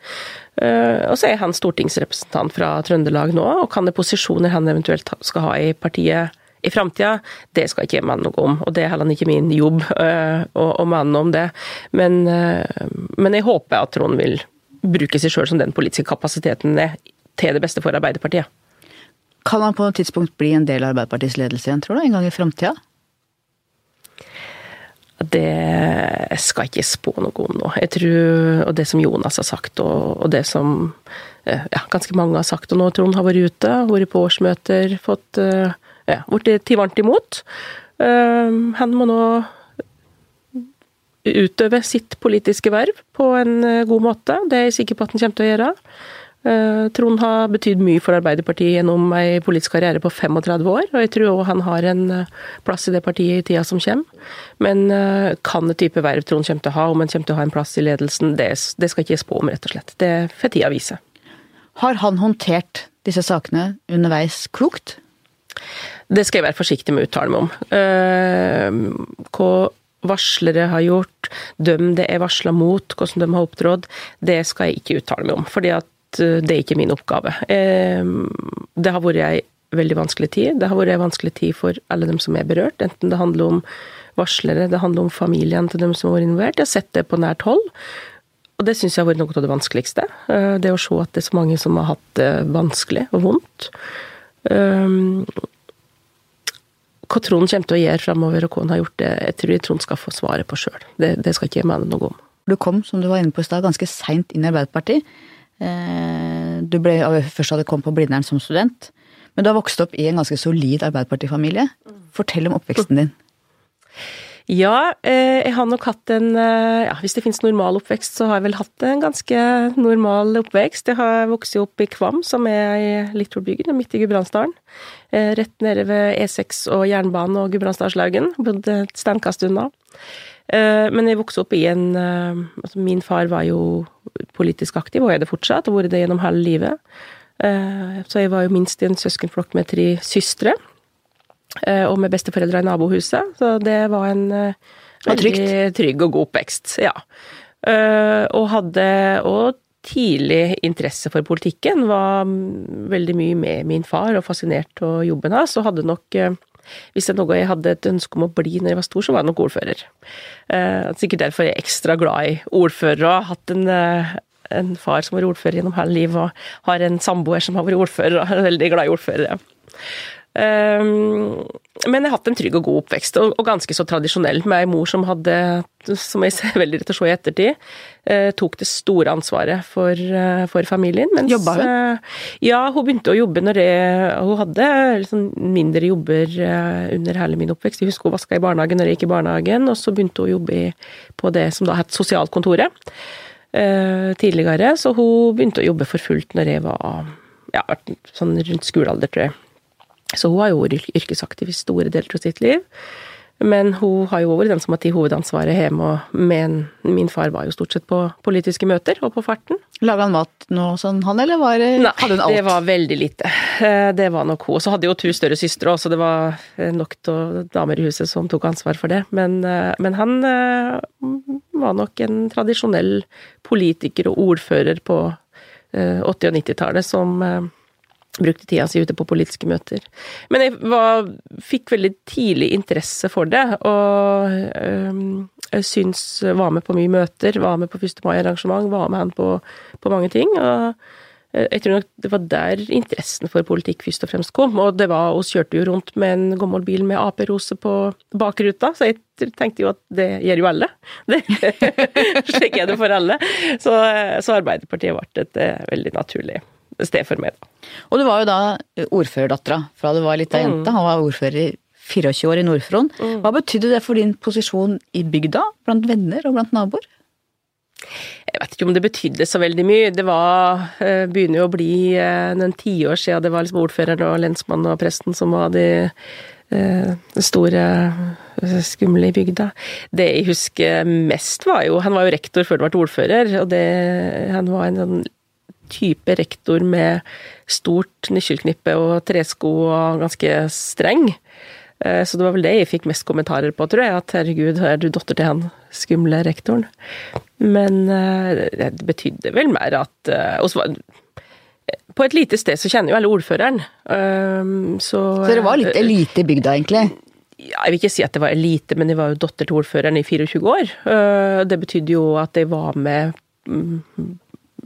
Eh, og så er han stortingsrepresentant fra Trøndelag nå, og kan det posisjoner han eventuelt skal ha i partiet i framtida, det skal ikke jeg mene noe om. Og det er heller ikke min jobb uh, å, å mene om det. Men, uh, men, jeg håper at Trond vil bruke seg sjøl som den politiske kapasiteten er til det beste for Arbeiderpartiet. Kan han på noe tidspunkt bli en del av Arbeiderpartiets ledelse igjen, tror du? En gang i framtida? Det skal ikke spå noe om nå. Jeg tror, og det som Jonas har sagt, og, og det som eh, ja, ganske mange har sagt, og nå Trond har vært ute, vært på årsmøter, fått eh, ja, blitt varmt imot. Eh, han må nå utøve sitt politiske verv på en god måte. Det er jeg sikker på at han kommer til å gjøre. Eh, Trond har betydd mye for Arbeiderpartiet gjennom ei politisk karriere på 35 år, og jeg tror òg han har en eh, plass i det partiet i tida som kommer. Men eh, kan det type verv Trond kommer til å ha, om han kommer til å ha en plass i ledelsen, det, det skal ikke jeg spå om, rett og slett. Det får tida vise. Har han håndtert disse sakene underveis klokt? Det skal jeg være forsiktig med å uttale meg om. Hva varslere har gjort, dem det er varsla mot, hvordan de har opptrådt, det skal jeg ikke uttale meg om. fordi at Eh, det er ikke min oppgave. Det har vært ei veldig vanskelig tid. Det har vært ei vanskelig tid for alle dem som er berørt, enten det handler om varslere, det handler om familien til dem som har vært involvert. Jeg har sett det på nært hold. Og det syns jeg har vært noe av det vanskeligste. Eh, det å se at det er så mange som har hatt det vanskelig og vondt. Hva Trond kommer til å gjøre framover, og hva han har gjort, det jeg tror jeg Trond skal få svaret på sjøl. Det, det, skal ikke jeg mene noe om. Du kom, som du var inne på i stad, ganske seint inn i Arbeiderpartiet. Eh, du ble, først hadde kommet på Blindern som student, men du har vokst opp i en ganske solid Arbeiderpartifamilie. Fortell om oppveksten din. Ja, eh, jeg har nok hatt en eh, ja, Hvis det finnes normal oppvekst, så har jeg vel hatt en ganske normal oppvekst. Jeg har vokst opp i Kvam, som er i Littlebygden, midt i Gudbrandsdalen. Rett nede ved E6 og jernbanen og Gudbrandsdalslaugen. Bodde et steinkast unna. Men jeg vokste opp i en altså Min far var jo politisk aktiv, og er det fortsatt, og vært det gjennom halve livet. Eh, så jeg var jo minst i en søskenflokk med tre søstre, eh, og med besteforeldre i nabohuset, så det var en eh, veldig trygg og god oppvekst. Ja. Og hadde òg tidlig interesse for politikken, var veldig mye med min far og fascinert av jobben hans, og hadde nok hvis det er noe jeg hadde et ønske om å bli når jeg var stor, så var jeg nok ordfører. Eh, sikkert derfor er jeg ekstra glad i ordførere og har hatt en, eh, en far som har vært ordfører gjennom hele livet, og har en samboer som har vært ordfører, og er veldig glad i ordførere. Um, men jeg har hatt en trygg og god oppvekst, og, og ganske så tradisjonell, med ei mor som hadde, som jeg ser veldig rett å se i ettertid, uh, tok det store ansvaret for, uh, for familien. Mens, Jobba hun? Uh, ja, hun begynte å jobbe når jeg Hun hadde liksom mindre jobber under hele min oppvekst. Jeg husker hun vaska i barnehagen når jeg gikk i barnehagen, og så begynte hun å jobbe i, på det som da het sosialkontoret tidligere, så hun begynte å jobbe for fullt når jeg var ja, sånn rundt skolealder, tror jeg. Så hun har jo vært yrkesaktiv i store deler av sitt liv. Men hun har jo vært den som har tatt hovedansvaret hjemme, og men min far var jo stort sett på politiske møter og på farten. Laga han mat nå sånn han, eller var det, Nei, hadde hun alt? det var veldig lite. Eh, det var nok hun. Så hadde jo to større søstre òg, så det var eh, nok av damer i huset som tok ansvar for det. Men, eh, men han var nok en tradisjonell politiker og ordfører på 80- og 90-tallet som brukte tida si ute på politiske møter. Men jeg var, fikk veldig tidlig interesse for det, og øh, jeg syns var med på mye møter, var med på 1. mai-arrangement, var med han på, på, mange ting. og øh, jeg tror nok det var der interessen for politikk først og fremst kom. Og det var, oss kjørte jo rundt med en gammel bil med Ap-rose på bakruta, så jeg tenkte jo at det gjør jo alle. *laughs* Det, slik er det for alle. Så, så Arbeiderpartiet ble et øh, veldig naturlig sted for meg. Og du var jo da ordførerdattera fra du var lita mm. jente. Han var ordfører i 24 år i Nord-Fron. Mm. Hva betydde det for din posisjon i bygda, blant venner og blant naboer? Jeg vet ikke om det betydde så veldig mye. Det var, eh, begynner jo å bli eh, noen tiår siden det var liksom ordføreren og lensmannen og presten som var de eh, store skumle i bygda. Det jeg husker mest var jo Han var jo rektor før han ble ordfører, og det, han var en sånn type rektor med stort nøkkelknippe og tresko og ganske streng. Så det var vel det jeg fikk mest kommentarer på, tror jeg. At herregud, er du datter til han skumle rektoren? Men det betydde vel mer at På et lite sted så kjenner jo alle ordføreren. Så, så dere var litt elite i bygda, egentlig? Ja, jeg vil ikke si at det var elite, men jeg var jo datter til ordføreren i 24 år. Det betydde jo at jeg var med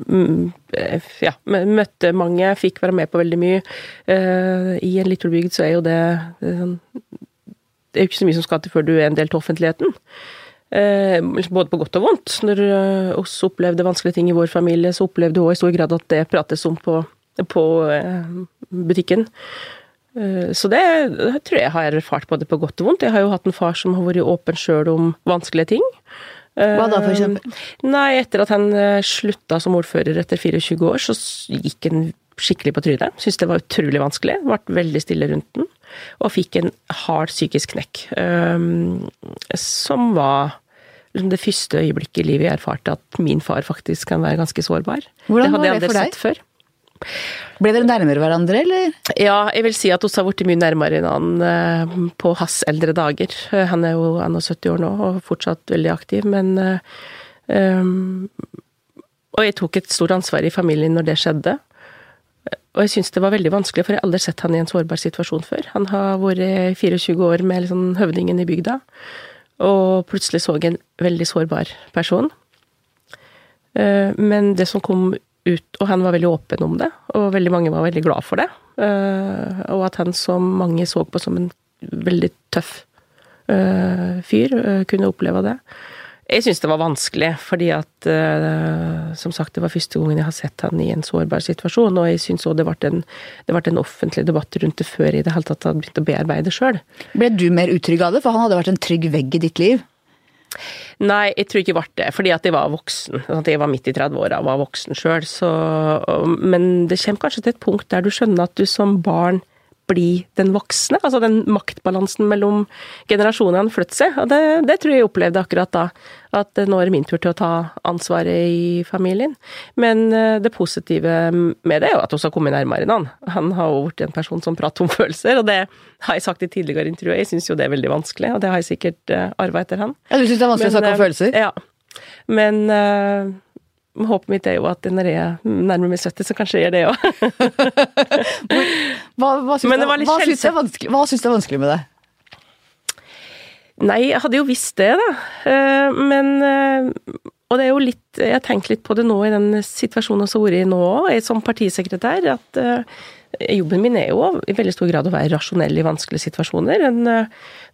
ja, møtte mange, fikk være med på veldig mye. I en liten bygd så er jo det Det er jo ikke så mye som skal til før du er en del til offentligheten. Både på godt og vondt. Når oss opplevde vanskelige ting i vår familie, så opplevde hun i stor grad at det prates om på, på butikken. Så det tror jeg har erfart både på godt og vondt. Jeg har jo hatt en far som har vært åpen sjøl om vanskelige ting. Hva da, for eksempel? Nei, etter at han slutta som ordfører etter 24 år, så gikk han skikkelig på trynet. Syntes det var utrolig vanskelig. Vart veldig stille rundt den. Og fikk en hard psykisk knekk. Som var liksom det første øyeblikket i livet jeg erfarte at min far faktisk kan være ganske sårbar. Hvordan det hadde jeg aldri sett før. Ble dere nærmere hverandre, eller? Ja, jeg vil si at vi har blitt mye nærmere hverandre på hans eldre dager. Han er jo 71 år nå og fortsatt veldig aktiv, men um, Og jeg tok et stort ansvar i familien når det skjedde. Og jeg syns det var veldig vanskelig, for jeg har aldri sett han i en sårbar situasjon før. Han har vært 24 år med liksom høvdingen i bygda, og plutselig så jeg en veldig sårbar person. Men det som kom ut, og han var veldig åpen om det, og veldig mange var veldig glad for det. Og at han som mange så på som en veldig tøff fyr, kunne oppleve det. Jeg syns det var vanskelig, fordi at som sagt, det var første gangen jeg har sett han i en sårbar situasjon, og jeg syns òg det det ble en offentlig debatt rundt det før jeg i det hele tatt hadde begynt å bearbeide sjøl. Ble du mer utrygg av det, for han hadde vært en trygg vegg i ditt liv? Nei, jeg tror ikke det ble det, fordi at jeg var voksen. Jeg var midt i 30-åra og var voksen sjøl. Men det kommer kanskje til et punkt der du skjønner at du som barn blir den voksne. Altså den maktbalansen mellom generasjonene flytter seg. Og det, det, tror jeg jeg opplevde akkurat da. At nå er det min tur til å ta ansvaret i familien. Men det positive med det er jo at hun har kommet nærmere enn han. Han har jo blitt en person som prater om følelser, og det har jeg sagt i tidligere intervjuer. Jeg syns jo det er veldig vanskelig, og det har jeg sikkert arva etter han. Ja, Du syns det er vanskelig Men, å snakke om følelser? Ja. Men Håpet mitt er jo at når jeg er nærmere meg 70, så kanskje jeg gjør det òg. *laughs* hva hva syns du er, hva syns du er vanskelig med det? Nei, jeg hadde jo visst det, da. Men Og det er jo litt Jeg har tenkt litt på det nå i den situasjonen vi har vært i nå òg, som partisekretær. at Jobben min er jo i veldig stor grad å være rasjonell i vanskelige situasjoner. En,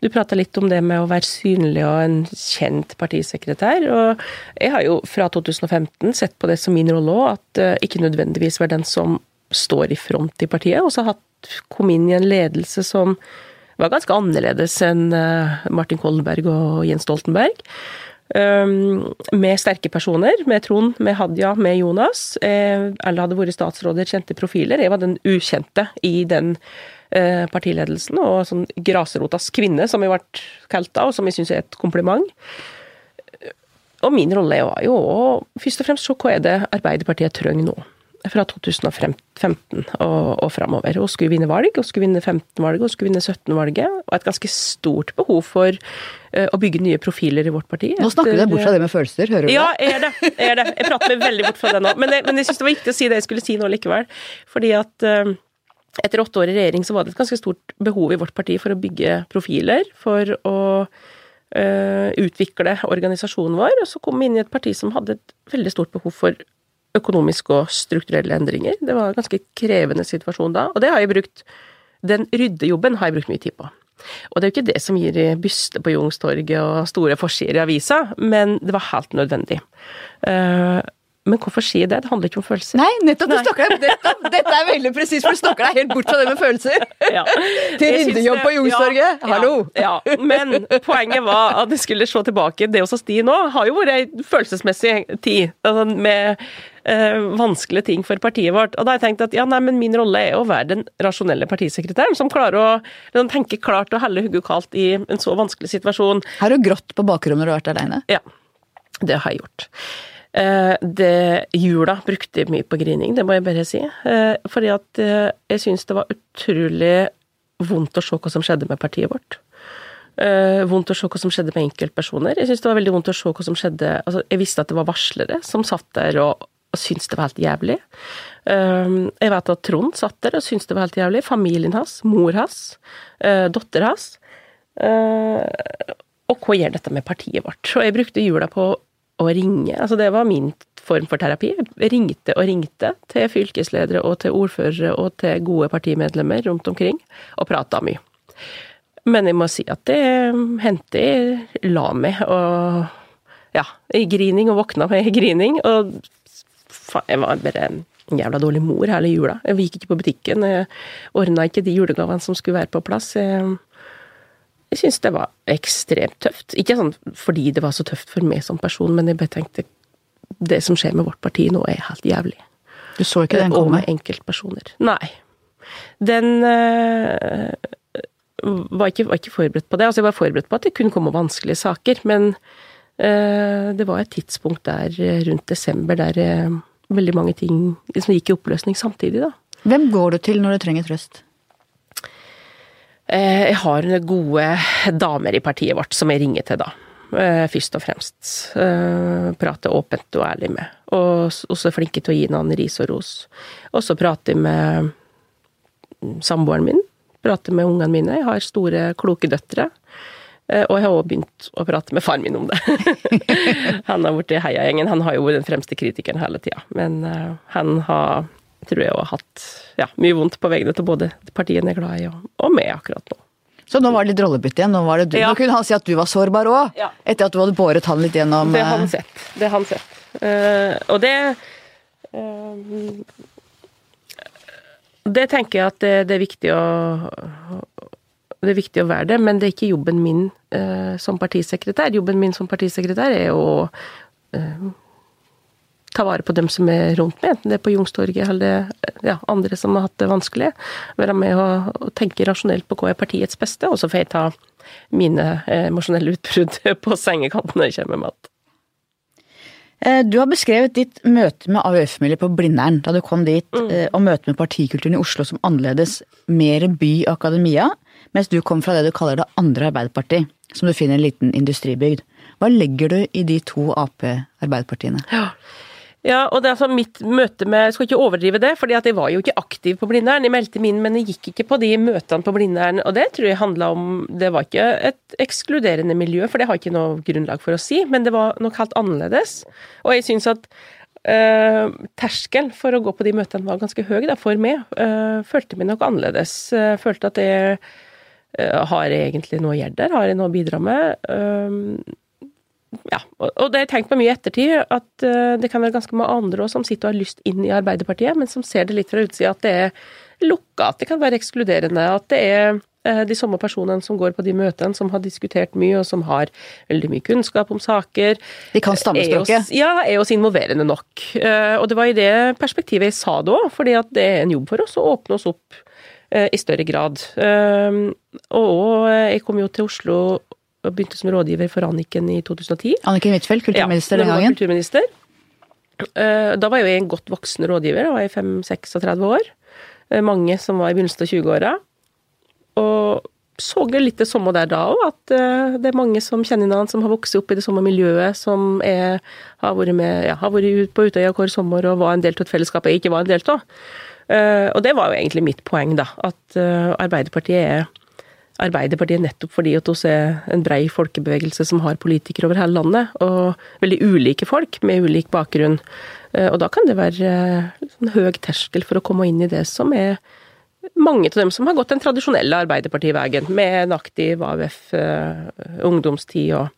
du prata litt om det med å være synlig og en kjent partisekretær. Og jeg har jo fra 2015 sett på det som min rolle òg, at ikke nødvendigvis være den som står i front i partiet. Og så kom inn i en ledelse som var ganske annerledes enn Martin Kollenberg og Jens Stoltenberg. Med sterke personer, med Trond, med Hadia, med Jonas. Alle hadde vært statsråder, kjente profiler. Jeg var den ukjente i den partiledelsen, og sånn grasrotas kvinne, som jeg ble kalt da, og som jeg syns er et kompliment. Og min rolle var jo å først og fremst se hva er det Arbeiderpartiet trenger nå fra 2015 og, og framover. Hun skulle vinne valg, hun skulle vinne 15-valget, hun skulle vinne 17-valget. Og et ganske stort behov for uh, å bygge nye profiler i vårt parti. Nå snakker du deg bort fra det med følelser, hører du ja, det? Ja, er det. Er det. Jeg prater meg veldig bort fra det nå. Men, jeg, men jeg syns det var viktig å si det jeg skulle si nå likevel. Fordi at uh, etter åtte år i regjering så var det et ganske stort behov i vårt parti for å bygge profiler, for å uh, utvikle organisasjonen vår. Og så kom vi inn i et parti som hadde et veldig stort behov for økonomiske og strukturelle endringer. Det var en ganske krevende situasjon da, og det har jeg brukt Den ryddejobben har jeg brukt mye tid på. Og det er jo ikke det som gir byste på Youngstorget og store forsider i avisa, men det var helt nødvendig. Men hvorfor sier det? Det handler ikke om følelser. Nei, nettopp! Nei. deg, dette, dette er veldig presist, for du snakker deg helt bort fra det med følelser. Ja. *laughs* Til ryddejobb rindejobb på Youngstorget. ja, Hallo! Ja, ja. Men poenget var at jeg skulle se tilbake. Det hos oss de nå har jo vært ei følelsesmessig tid altså med vanskelige ting for partiet vårt. Og da har jeg tenkt at ja, nei, men min rolle er å være den rasjonelle partisekretæren som klarer å liksom, tenke klart og helle hodet kaldt i en så vanskelig situasjon. Har du grått på bakrommet når du har vært aleine? Ja, det har jeg gjort. Eh, det, jula brukte jeg mye på grining, det må jeg bare si. Eh, fordi at eh, jeg syns det var utrolig vondt å se hva som skjedde med partiet vårt. Eh, vondt å se hva som skjedde med enkeltpersoner. Jeg synes det var veldig vondt å se hva som skjedde altså, Jeg visste at det var varslere som satt der og, og syntes det var helt jævlig. Eh, jeg vet at Trond satt der og syntes det var helt jævlig. Familien hans, mor hans, uh, datter hans. Eh, og hva gjør dette med partiet vårt? Og jeg brukte jula på å ringe. Altså det var min form for terapi. Jeg ringte og ringte til fylkesledere og til ordførere og til gode partimedlemmer rundt omkring, og prata mye. Men jeg må si at det hendte jeg la meg og ja, i grining og våkna med grining. Og jeg var bare en jævla dårlig mor hele jula. Jeg gikk ikke på butikken, jeg ordna ikke de julegavene som skulle være på plass. Jeg, jeg syns det var ekstremt tøft. Ikke sånn fordi det var så tøft for meg som person, men jeg bare tenkte det som skjer med vårt parti nå, er helt jævlig. Du så ikke den komme? Og med enkeltpersoner. Nei. Den øh, var, ikke, var ikke forberedt på det. Altså, jeg var forberedt på at det kunne komme vanskelige saker, men det var et tidspunkt der øh, rundt desember der øh, veldig mange ting liksom gikk i oppløsning samtidig, da. Hvem går du til når du trenger trøst? Eh, Jeg har gode damer i partiet vårt som jeg ringer til da, eh, først og fremst. Eh, Prater åpent og ærlig med. Og også flinke til å gi noen ris og ros. Og så prater jeg med mm, samboeren min, prater med ungene mine. Jeg har store, kloke døtre. Eh, Og jeg har også begynt å prate med faren min om det. *laughs* han har blitt i heiagjengen. Han har jo vært den fremste kritikeren hele tida. Men eh, han har, tror jeg, også hatt ja, mye vondt på vegne til både partiene han er glad i, og, og meg akkurat nå. Så nå var det litt rollebytte igjen. Nå, var det du. Ja. nå kunne han si at du var sårbar òg, Ja. etter at du hadde båret han litt gjennom Det har han eh, sett. Det har han sett. Uh, og det uh, Det tenker jeg at det, det er viktig å det er viktig å være det, men det er ikke jobben min eh, som partisekretær. Jobben min som partisekretær er å eh, ta vare på dem som er rundt meg, enten det er på Youngstorget eller ja, andre som har hatt det vanskelig. Være med og, og tenke rasjonelt på hva er partiets beste, og så får jeg ta mine eh, emosjonelle utbrudd *laughs* på sengekanten når jeg kommer med mat. Eh, Du har beskrevet ditt møte med AUF-miljøet på Blindern da du kom dit, mm. og møtet med partikulturen i Oslo som annerledes, mer by og akademia, mens du kom fra det du kaller det andre Arbeiderparti, som du finner en liten industribygd. Hva legger du i de to Ap-arbeiderpartiene? Ja. Ja, og det er altså mitt møte med Jeg skal ikke overdrive det, at jeg var jo ikke aktiv på Blindern. Jeg meldte meg inn, men jeg gikk ikke på de møtene på Blindern. Og det tror jeg handla om Det var ikke et ekskluderende miljø, for det har jeg ikke noe grunnlag for å si, men det var nok helt annerledes. Og jeg syns at øh, terskelen for å gå på de møtene var ganske høy da, for meg. Øh, følte meg nok annerledes. Uh, følte at jeg uh, har jeg egentlig noe å gjøre der? Har jeg noe å bidra med? Uh, ja, og det har jeg tenkt på mye i ettertid, at eh, det kan være ganske mange andre også som sitter og har lyst inn i Arbeiderpartiet, men som ser det litt fra utsida, at det er lukka, at det kan være ekskluderende, at det er eh, de samme personene som går på de møtene, som har diskutert mye, og som har veldig mye kunnskap om saker. De kan stammespråket. ja, er oss involverende nok. Eh, Og det var i det perspektivet jeg sa det òg, fordi at det er en jobb for oss å åpne oss opp eh, i større grad. Eh, Og jeg kom jo til Oslo og begynte som rådgiver for Anniken i 2010. Anniken Huitfeldt, kulturminister Ja, den gangen. Kulturminister. Eh, Da var jo jeg en godt voksen rådgiver, da var jeg 5-36 år. Eh, Mange som var i begynnelsen av 20-åra. Og så det litt det samme der da òg, at eh, det er mange som kjenner hverandre, som har vokst opp i det samme miljøet, som er, har vært med, ja, har vært på Utøya hver sommer og var en del av et fellesskap jeg ikke var en del av. Eh, Og det var jo egentlig mitt poeng, da. At eh, Arbeiderpartiet er Arbeiderpartiet nettopp fordi at vi er en brei folkebevegelse som har politikere over hele landet, og veldig ulike folk med ulik bakgrunn. Eh, Og da kan det være eh, sånn høy terskel for å komme inn i det som er mange av dem som har gått den tradisjonelle Arbeiderpartiveien, med en aktiv AUF, ungdomstid og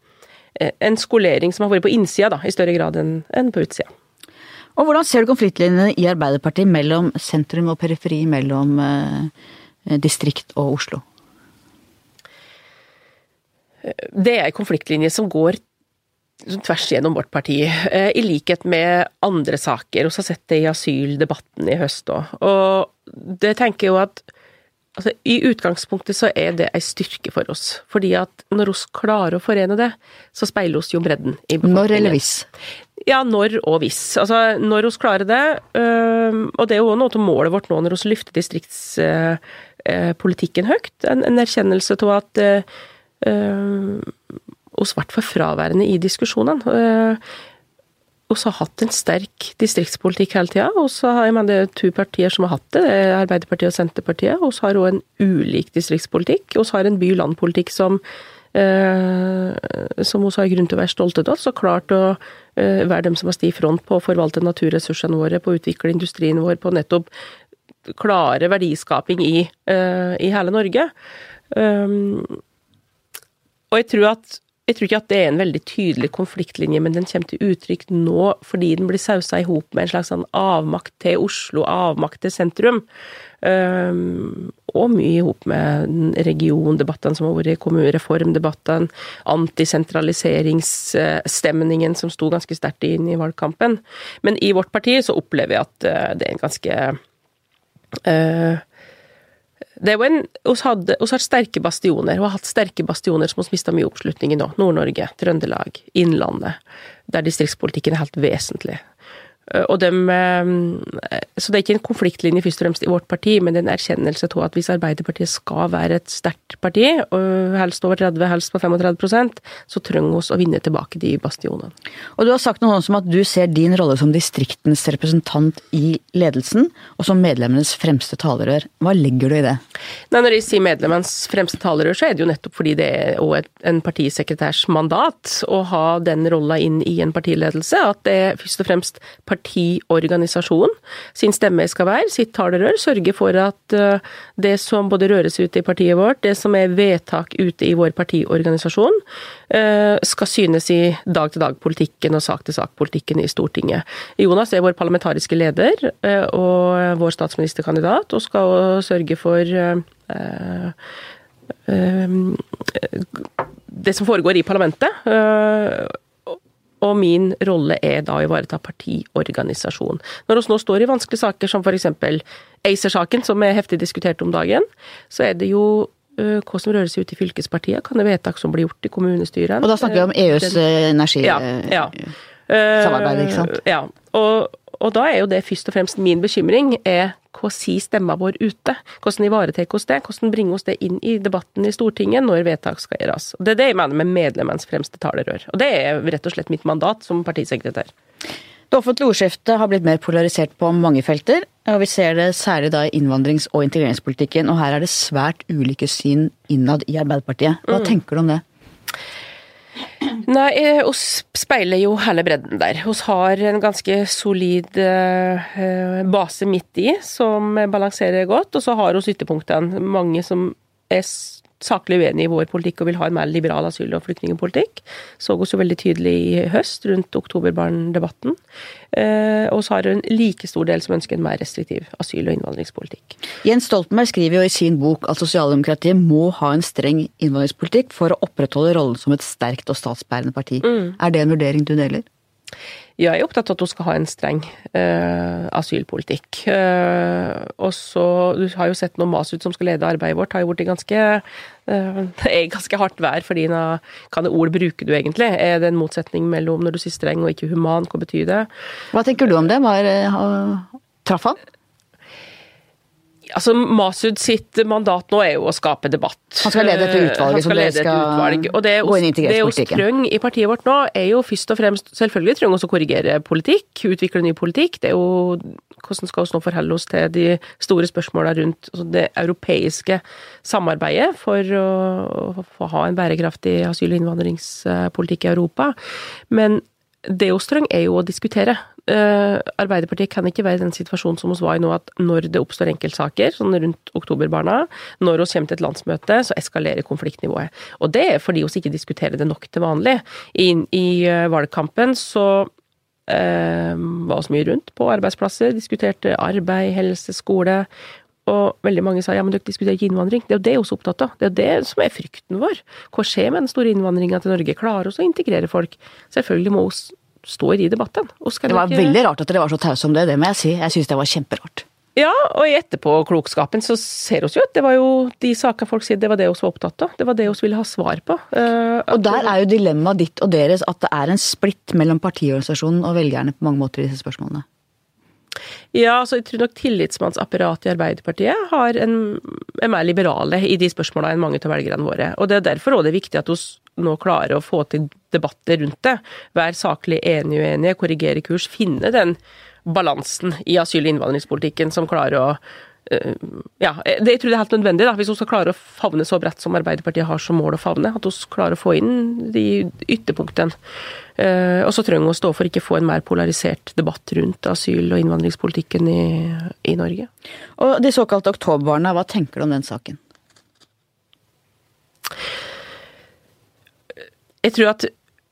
en skolering som har vært på innsida, da, i større grad enn på utsida. Og hvordan ser du konfliktlinjene i Arbeiderpartiet mellom sentrum og periferi, mellom eh, distrikt og Oslo? Det er en konfliktlinje som går tvers gjennom vårt parti, eh, i likhet med andre saker. Vi har sett det i asyldebatten i høst òg. Og det tenker jeg jo at altså, I utgangspunktet så er det ei styrke for oss. Fordi at når vi klarer å forene det, så speiler oss jo bredden i befolkningen. Når eller hvis? Ja, når og hvis. Altså, når vi klarer det, øh, og det er jo noe av målet vårt nå når vi løfter distriktspolitikken øh, høyt, en, en, erkjennelse av at øh, oss i hvert fall fraværende i diskusjonene. Øh, har hatt en sterk distriktspolitikk hele tida. Og så har jeg mener, det er to partier som har hatt det, det er Arbeiderpartiet og Senterpartiet. Og så har òg en ulik distriktspolitikk. Og så har en by-land-politikk som eh, som vi har grunn til å være stolte av. Så klart å eh, være dem som har sti front på å forvalte naturressursene våre, på å utvikle industrien vår, på nettopp klare verdiskaping i, eh, i hele Norge. Um, og jeg tror at jeg tror ikke at det er en veldig tydelig konfliktlinje, men den kommer til uttrykk nå fordi den blir sausa i hop med en slags sånn avmakt til Oslo, avmakt til sentrum. Um, og mye i hop med regiondebattene som har vært, kommunereformdebattene, antisentraliseringsstemningen som sto ganske sterkt inn i valgkampen. Men i vårt parti så opplever jeg at uh, det er en ganske uh, det er jo en, oss, hadde, oss har sterke bastioner, og har hatt sterke bastioner som har mista mye oppslutning i nå. Nord-Norge, Trøndelag, Innlandet. Der distriktspolitikken er helt vesentlig. Eh, og dem, eh, så det er ikke en konfliktlinje først og fremst i vårt parti, men en erkjennelse av at hvis Arbeiderpartiet skal være et sterkt parti, og helst over 30, helst på 35% så trenger vi å vinne tilbake de bastionene. Og Du har sagt noe som at du ser din rolle som distriktens representant i ledelsen, og som medlemmenes fremste talerør. Hva legger du i det? Nei, når jeg sier medlemmenes fremste talerør, så er det jo nettopp fordi det er også en partisekretærs mandat å ha den rolla inn i en partiledelse, at det er først og fremst partiet partiorganisasjon sin stemme skal være, sitt talerør. Sørge for at eh, det som både røres ut i partiet vårt, det som er vedtak ute i vår partiorganisasjon, eh, skal synes i dag-til-dag-politikken og sak-til-sak-politikken i Stortinget. Jonas er vår parlamentariske leder eh, og vår statsministerkandidat, og skal sørge for det som foregår i parlamentet og min rolle er da å ivareta partiorganisasjon. Når vi nå står i vanskelige saker som f.eks. ACER-saken, som er heftig diskutert om dagen, så er det jo uh, hva som rører seg ut i fylkespartiet, kan det vedtak som blir gjort i kommunestyret. Og da snakker vi om EUs energisamarbeid, ja, ja. ikke sant? Ja. Og, og, da er jo det først og fremst min bekymring, er hva sier stemma vår ute? Hvordan ivaretar oss det? Hvordan bringer oss det inn i debatten i Stortinget når vedtak skal gjøres? Det er det jeg mener med medlemmenes fremste talerør. Og det er rett og slett mitt mandat som partisekretær. Det offentlige ordskiftet har blitt mer polarisert på mange felter, og vi ser det særlig da i innvandrings- og integreringspolitikken, og her er det svært ulike syn innad i Arbeiderpartiet. Hva mm. tenker du om det? Nei, eh, speiler jo hele bredden der. Vi har en ganske solid uh, base midt i, som balanserer godt. Og så har vi ytterpunktene. Mange som er saklig uenig i vår politikk og vil ha en mer liberal asyl- og flyktningpolitikk. Så oss jo veldig tydelig i høst rundt oktoberbarn-debatten. Eh, og så har hun like stor del som ønsker en mer restriktiv asyl- og innvandringspolitikk. Jens Stoltenberg skriver jo i sin bok at sosialdemokratiet må ha en streng innvandringspolitikk for å opprettholde rollen som et sterkt og statsbærende parti. Mm. Er det en vurdering du deler? Jeg er opptatt av at hun skal ha en streng eh, asylpolitikk. Eh, og så, Du har jo sett noe Masud som skal lede arbeidet vårt, har jo blitt ganske er *laughs* ganske hardt vær. fordi dine Hva ord bruker du egentlig? Er det en motsetning mellom når du sier streng og ikke human? Hva betyr det? Hva tenker du om det? Var, traff han? Altså, Masud sitt mandat nå er jo å skape debatt. Han skal lede dette utvalget som dere skal utvalg. Og det i integreringspolitikken. Det vi i partiet vårt nå, er jo først og fremst Selvfølgelig trenger vi å korrigere politikk, utvikle ny politikk. Det er jo hvordan skal vi nå forholde oss til de store spørsmåla rundt altså det europeiske samarbeidet for å, å ha en bærekraftig asyl- og innvandringspolitikk i Europa. Men det vi trenger, er jo å diskutere. Uh, Arbeiderpartiet kan ikke være i den situasjonen som vi var i nå, at når det oppstår enkeltsaker, sånn rundt oktoberbarna, når vi kommer til et landsmøte, så eskalerer konfliktnivået. Og det er fordi vi ikke diskuterer det nok til vanlig. I, i uh, valgkampen så uh, var så mye rundt på arbeidsplasser, diskuterte arbeid, helse, skole. Og veldig mange sa ja, men dere diskuterer ikke innvandring. Det er jo det vi er opptatt av. Det er jo det som er frykten vår. Hva skjer med den store innvandringa til Norge? Klarer oss å integrere folk? Selvfølgelig må vi stå i debatten. Det var ikke... veldig rart at dere var så tause om det, det må jeg si. Jeg syns det var kjemperart. Ja, og i etterpåklokskapen så ser vi jo at det var jo de saker folk sier det var det vi var opptatt av. Det var det vi ville ha svar på. Uh, og der er jo dilemmaet ditt og deres at det er en splitt mellom partiorganisasjonen og velgerne på mange måter i disse spørsmålene. Ja, altså jeg tror nok tillitsmannsapparatet i Arbeiderpartiet har en, er mer liberale i de spørsmålene enn mange av velgerne våre. Og det er derfor også det er viktig at vi nå klarer å få til debatter rundt det. Være saklig enige uenige, korrigere kurs, finne den balansen i asyl- og innvandringspolitikken som klarer å eh, ja, det, jeg tror det er helt nødvendig, da, hvis hun skal klare å favne så bredt som Arbeiderpartiet har som mål å favne. At hun klarer å få inn de ytterpunktene. Uh, og så trenger hun å stå for ikke få en mer polarisert debatt rundt asyl- og innvandringspolitikken i, i Norge. Og de såkalte oktoberbarna, hva tenker du om den saken? Jeg tror at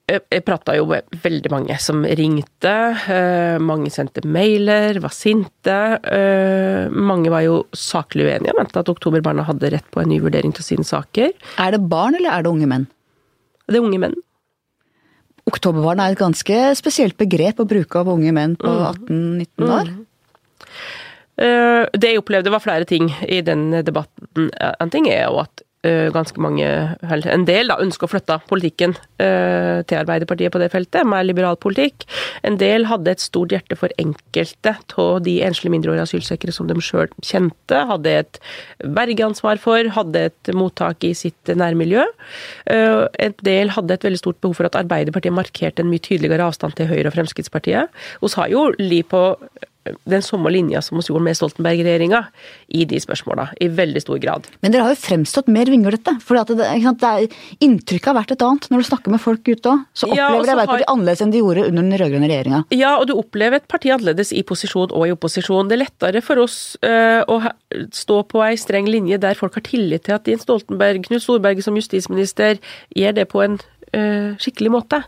jeg prata jo med veldig mange som ringte. Eh, mange sendte mailer, var sinte. Eh, mange var jo saklig uenige og mente at oktoberbarna hadde rett på en ny vurdering til sine saker. Er det barn, eller er det unge menn? Det er unge menn. Oktoberbarn er et ganske spesielt begrep å bruke av unge menn på 18-19 mm. år. Mm. Det jeg opplevde var flere ting i den debatten. En ting er jo at Eh, ganske mange, en del, da, ønsker å flytte politikken uh, til Arbeiderpartiet på det feltet, mer liberal politikk. En del hadde et stort hjerte for enkelte av de enslige mindreårige asylsøkere som de sjøl kjente, hadde et vergeansvar for, hadde et mottak i sitt nærmiljø. Uh, en del hadde et veldig stort behov for at Arbeiderpartiet markerte en mye tydeligere avstand til Høyre og Fremskrittspartiet. Vi har jo li på den samme linja som vi gjorde med Stoltenberg-regjeringa i de spørsmåla, i veldig stor grad. Men dere har jo fremstått mer vinglete. For det, det inntrykket har vært et annet. Når du snakker med folk ute òg, så opplever ja, de Arbeiderpartiet har... annerledes enn de gjorde under den rød-grønne regjeringa. Ja, og du opplever et parti annerledes i posisjon og i opposisjon. Det er lettere for oss øh, å stå på ei streng linje der folk har tillit til at Jens Stoltenberg, Knut Storberget som justisminister, gjør det på en skikkelig måte.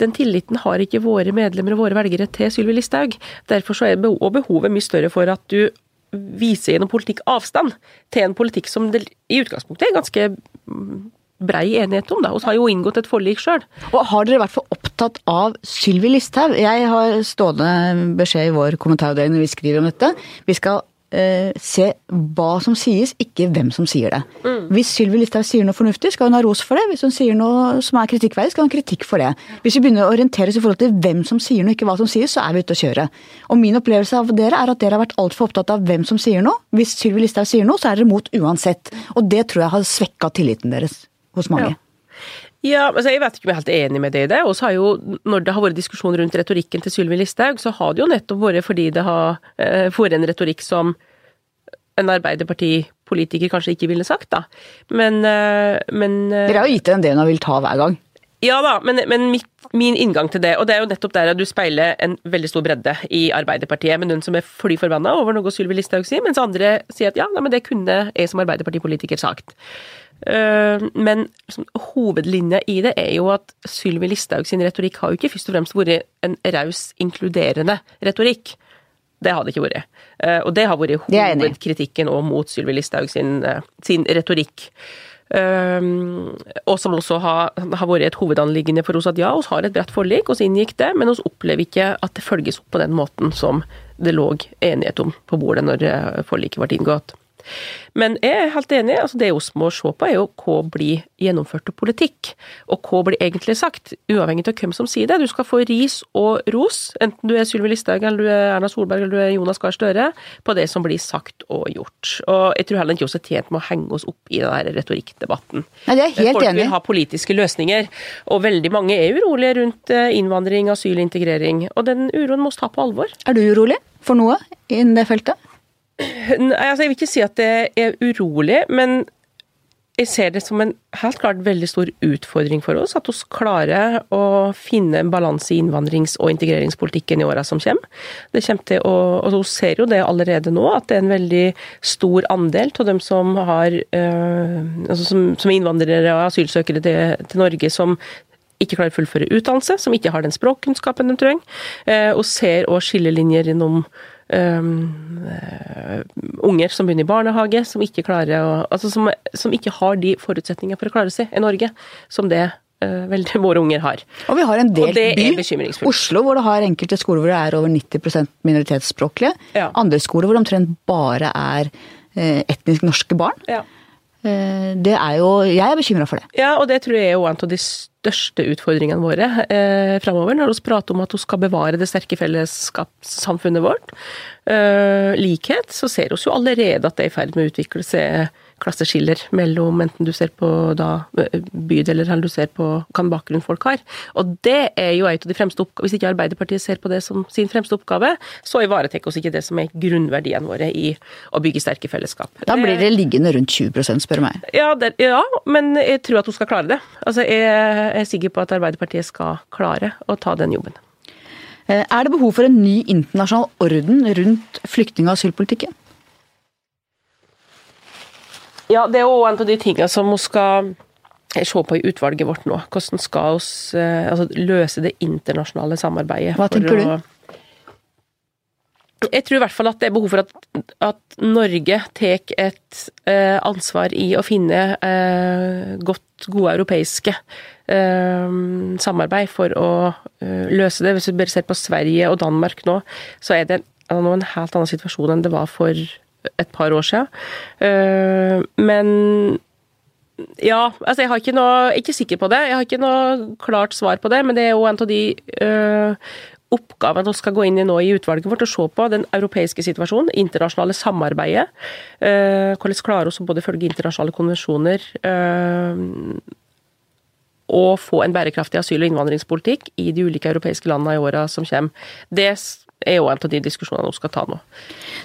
Den tilliten har ikke våre medlemmer og våre velgere til Sylvi Listhaug. Derfor så er behovet mye større for at du viser gjennom politikk avstand til en politikk som det i utgangspunktet er ganske mm, brei enighet om. da, Vi har jo inngått et forlik sjøl. Og Har dere vært for opptatt av Sylvi Listhaug? Jeg har stående beskjed i vår kommentaravdeling når vi skriver om dette. Vi skal eh, se hva som sies, ikke hvem som sier det. Mm. Hvis Sylvi Listhaug sier noe fornuftig, skal hun ha ros for det. Hvis hun sier noe som er kritikkverdig, skal hun ha kritikk for det. Hvis vi begynner å orientere oss i forhold til hvem som sier noe, ikke hva som sies, så er vi ute å kjøre. Og min opplevelse av dere er at dere har vært altfor opptatt av hvem som sier noe. Hvis Sylvi Listhaug sier noe, så er dere mot uansett. Og det tror jeg har svekka tilliten deres hos mange. Ja. Ja, altså Jeg vet ikke om jeg er helt enig med det i det. Og så har jo, Når det har vært diskusjon rundt retorikken til Sylvi Listhaug, så har det jo nettopp vært fordi det har eh, vært en retorikk som en Arbeiderpartipolitiker kanskje ikke ville sagt, da. Men, eh, men eh, Dere har jo gitt henne det hun vil ta hver gang. Ja da, men, men mitt, min inngang til det, og det er jo nettopp der at du speiler en veldig stor bredde i Arbeiderpartiet, med noen som er fly forbanna over noe Sylvi Listhaug sier, mens andre sier at ja, nei, men det kunne jeg som Arbeiderpartipolitiker sagt. Uh, men liksom, hovedlinja i det er jo at Sylvi Listhaug sin retorikk har jo ikke først og fremst vært en raus, inkluderende retorikk. Det har det ikke vært. Eh, og det har vært hovedkritikken òg mot Sylvi Listhaug sin, eh, sin retorikk. Og som også har, har, vært et hovedanliggende for oss at ja, oss har et bredt forlik, oss inngikk det, men oss opplever ikke at det følges opp på den måten som det lå enighet om på bordet når forliket ble inngått. Men jeg er helt enig. altså Det vi må se på, er jo hva blir gjennomført politikk. Og hva blir egentlig sagt, uavhengig av hvem som sier det. Du skal få ris og ros, enten du er Sylvi Listhaug, eller du er Erna Solberg eller du er Jonas Gahr Støre, på det som blir sagt og gjort. Og jeg tror heller ikke vi er tjent med å henge oss opp i den retorikkdebatten. Nei, det er helt Folk enig. vil ha politiske løsninger, og veldig mange er urolige rundt eh, innvandring, asyl, integrering. Og den uroen må vi ta på alvor. Er du urolig for noe innen det feltet? Altså, jeg vil ikke si at det er urolig, men jeg ser det som en helt klart veldig stor utfordring for oss, at vi klarer å finne en balanse i innvandrings- og integreringspolitikken i åra som kommer. Det kommer til å, og Vi ser jo det allerede nå, at det er en veldig stor andel av dem som, har, øh, altså som, som innvandrere og asylsøkere til, til Norge, som ikke klarer å fullføre utdannelse, som ikke har den språkkunnskapen de trenger. Eh, og ser òg skillelinjer innom um, unger som begynner i barnehage, som ikke å Altså som, som ikke har de forutsetningene for å klare seg i Norge, som det uh, veldig *laughs* våre unger har. Og vi har en del by. Oslo, hvor det har enkelte skoler hvor det er over 90 minoritetsspråklige. Ja. Andre skoler hvor det omtrent bare er eh, etnisk norske barn. Ja. Eh, det er jo Jeg er bekymra for det. Ja, og det tror jeg er jo en av de største utfordringene våre eh, framover, når vi prater om at vi skal bevare det sterke fellesskapssamfunnet vårt. Eh, likhet, så ser vi jo allerede at det er i ferd med å utvikle seg klasseskiller mellom enten du ser på da bydeler eller du ser på hvilken bakgrunn folk har. Og det er jo et av de fremste oppgavene, Hvis ikke Arbeiderpartiet ser på det som sin fremste oppgave, så ivaretar oss ikke det som er grunnverdiene våre i å bygge sterke fellesskap. Da blir det liggende rundt 20 spør du meg. Ja, det, ja, men jeg tror at hun skal klare det. Altså, jeg er sikker på at Arbeiderpartiet skal klare å ta den jobben. Eh, Er det behov for en ny internasjonal orden rundt flyktning- og asylpolitikken? Ja, det er jo en av de tingene som vi skal se på i utvalget vårt nå. Hvordan skal vi altså, løse det internasjonale samarbeidet. Hva tenker du? Jeg tror i hvert fall at det er behov for at, at Norge tar et eh, ansvar i å finne eh, godt, gode europeiske eh, samarbeid for å eh, løse det. Hvis vi bare ser på Sverige og Danmark nå, så er det nå en helt annen situasjon enn det var for et par år siden. Eh, men ja, altså jeg har ikke noe, er ikke sikker på det. Jeg har ikke noe klart svar på det, men det er jo en av de øh, oppgavene vi skal gå inn i nå i utvalget vårt å se på den europeiske situasjonen, internasjonale samarbeidet. øh, hvordan klarer vi å både følge internasjonale konvensjoner og få en bærekraftig asyl- og innvandringspolitikk i de ulike europeiske landene i åra som kommer. Det er jo en av de diskusjonene vi skal ta nå.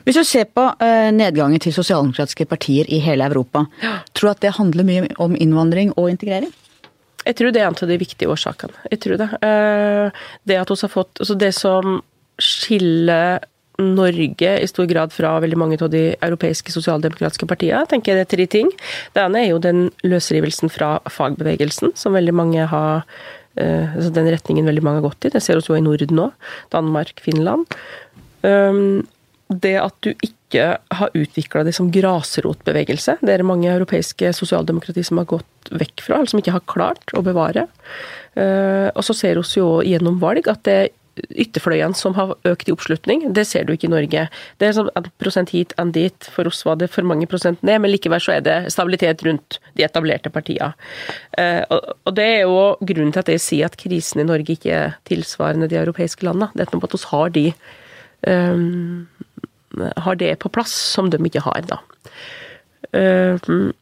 Hvis du ser på eh, nedgangen til sosialdemokratiske partier i hele Europa, tror du at det handler mye om innvandring og integrering? Jeg tror det er en av de viktige årsakene. Jeg tror det. Eh, Det at hun har fått altså Det som skiller Norge i stor grad fra veldig mange av de europeiske sosialdemokratiske partiene, tenker jeg det er tre ting. Det ene er jo den løsrivelsen fra fagbevegelsen, som veldig mange har altså Den retningen veldig mange har gått i. Det ser vi jo i Norden nå. Danmark, Finland. Um, det at du ikke har utvikla det som grasrotbevegelse. Det er mange europeiske sosialdemokrati som har gått vekk fra, eller som ikke har klart å bevare. Eh, Og så ser vi jo gjennom valg at det ytterfløyene som har økt i oppslutning. Det ser du ikke i Norge. Det er sånn en prosent hit, og dit. For oss var det for mange prosent ned, men likevel så er det stabilitet rundt de etablerte partiene. Eh, og det er jo grunnen til at jeg sier at krisen i Norge ikke er tilsvarende de europeiske landene. Det er noe med at vi har de um, har det på plass, som de ikke har, da. Um,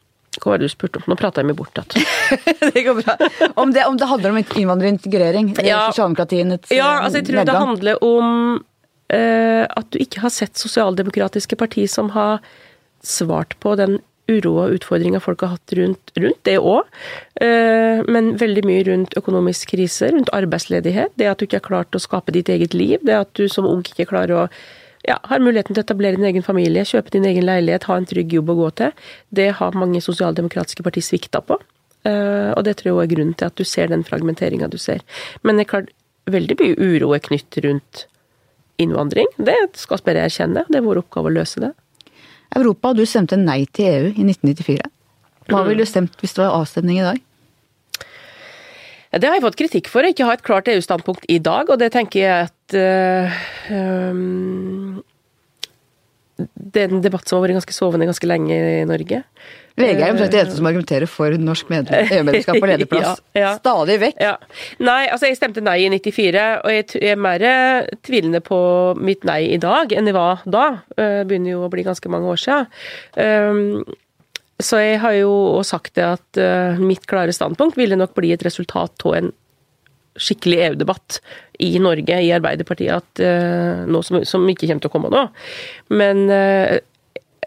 hva var det du spurte om? Nå prata jeg meg bort igjen. *laughs* det går bra. Om det, om det handler om innvandring og integrering? Ja. Sosialdemokratiets Ja, altså jeg tror det handler om uh, at du ikke har sett sosialdemokratiske partier som har svart på den uro og utfordringa folk har hatt rundt, rundt det òg. men veldig mye rundt økonomisk krise, rundt arbeidsledighet. Det at du ikke har klart å skape ditt eget liv. Det at du som ung ikke klarer å ja, har muligheten til å etablere din egen familie, kjøpe din egen leilighet, ha en trygg jobb å gå til. Det har mange sosialdemokratiske partier svikta på. Eh, og det tror jeg også er grunnen til at du ser den fragmenteringa du ser. Men det er klart, veldig mye uro er knyttet rundt innvandring. Det skal bare erkjenne. Det er vår oppgave å løse det. Europa, du stemte nei til EU i 1994. Hva Mm. ville du stemt hvis det var avstemning i dag? Det har jeg fått kritikk for, å ikke ha et klart EU-standpunkt i dag, og det tenker jeg at uh, Det er en debatt som har vært ganske sovende ganske lenge i Norge. VG er omtrent det eneste som argumenterer for norsk medlem- EU-medlemskap på *laughs* lederplass. Ja, ja. Stadig vekk. Ja. Nei, altså jeg stemte nei i 94, og jeg er mer eh, tvilende på mitt nei i dag enn jeg var da. Eh, Det begynner jo å bli ganske mange år siden. Så jeg har jo sagt det at eh, mitt klare standpunkt ville nok bli et resultat av en skikkelig EU-debatt i Norge, i Arbeiderpartiet, at eh, noe som, som ikke kommer til å komme nå. Men eh,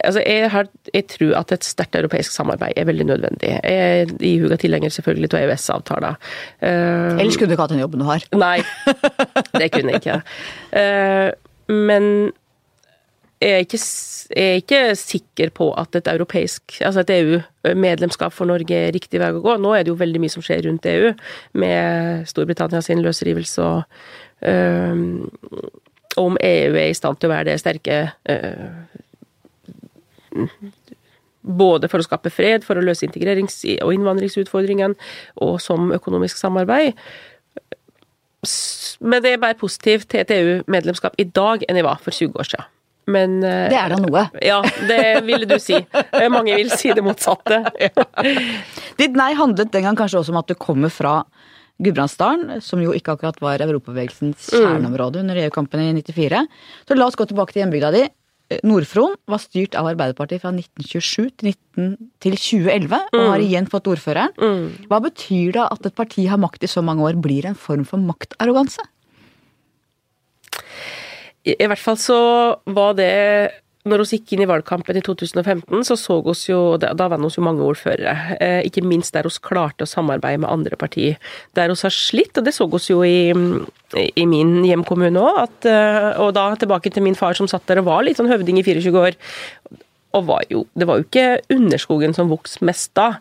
altså jeg, har, jeg tror at et sterkt europeisk samarbeid er veldig nødvendig. Jeg er ihuga tilhenger selvfølgelig av EØS-avtalen. Uh, Ellers kunne du ikke hatt den jobben du har. Nei, det kunne jeg ikke. Uh, *laughs* men er ikke, er ikke sikker på at et altså et EU-medlemskap for Norge er riktig vei å gå. Nå er det jo veldig mye som skjer rundt EU, med Storbritannia sin løsrivelse og øh, om EU er i stand til å være det sterke øh, både for å skape fred, for å løse integrerings- og innvandringsutfordringene, og som økonomisk samarbeid. Men det er bare positivt til et EU-medlemskap i dag enn det var for 20 år siden. Men Det er da noe. *laughs* Ja, det ville du si. Mange vil si det motsatte. *laughs* Ditt nei handlet den gang kanskje også om at du kommer fra Gudbrandsdalen, som jo ikke akkurat var europabevegelsens kjerneområde under EU-kampen i 94. Så la oss gå tilbake til hjembygda di. Nord-Fron var styrt av Arbeiderpartiet fra 1927 til, 19, til 2011, og har igjen fått ordføreren. Hva betyr det at et parti har makt i så mange år, blir en form for maktarroganse? I, hvert fall så var det når vi gikk inn i valgkampen i 2015, så så oss jo Da var vi jo mange ordførere. Eh, ikke minst der vi klarte å samarbeide med andre partier. Der vi har slitt, og det så oss jo i, i min hjemkommune òg. Og da tilbake til min far som satt der og var litt sånn høvding i 24 år. Og var jo, det var jo ikke underskogen som vokste mest da.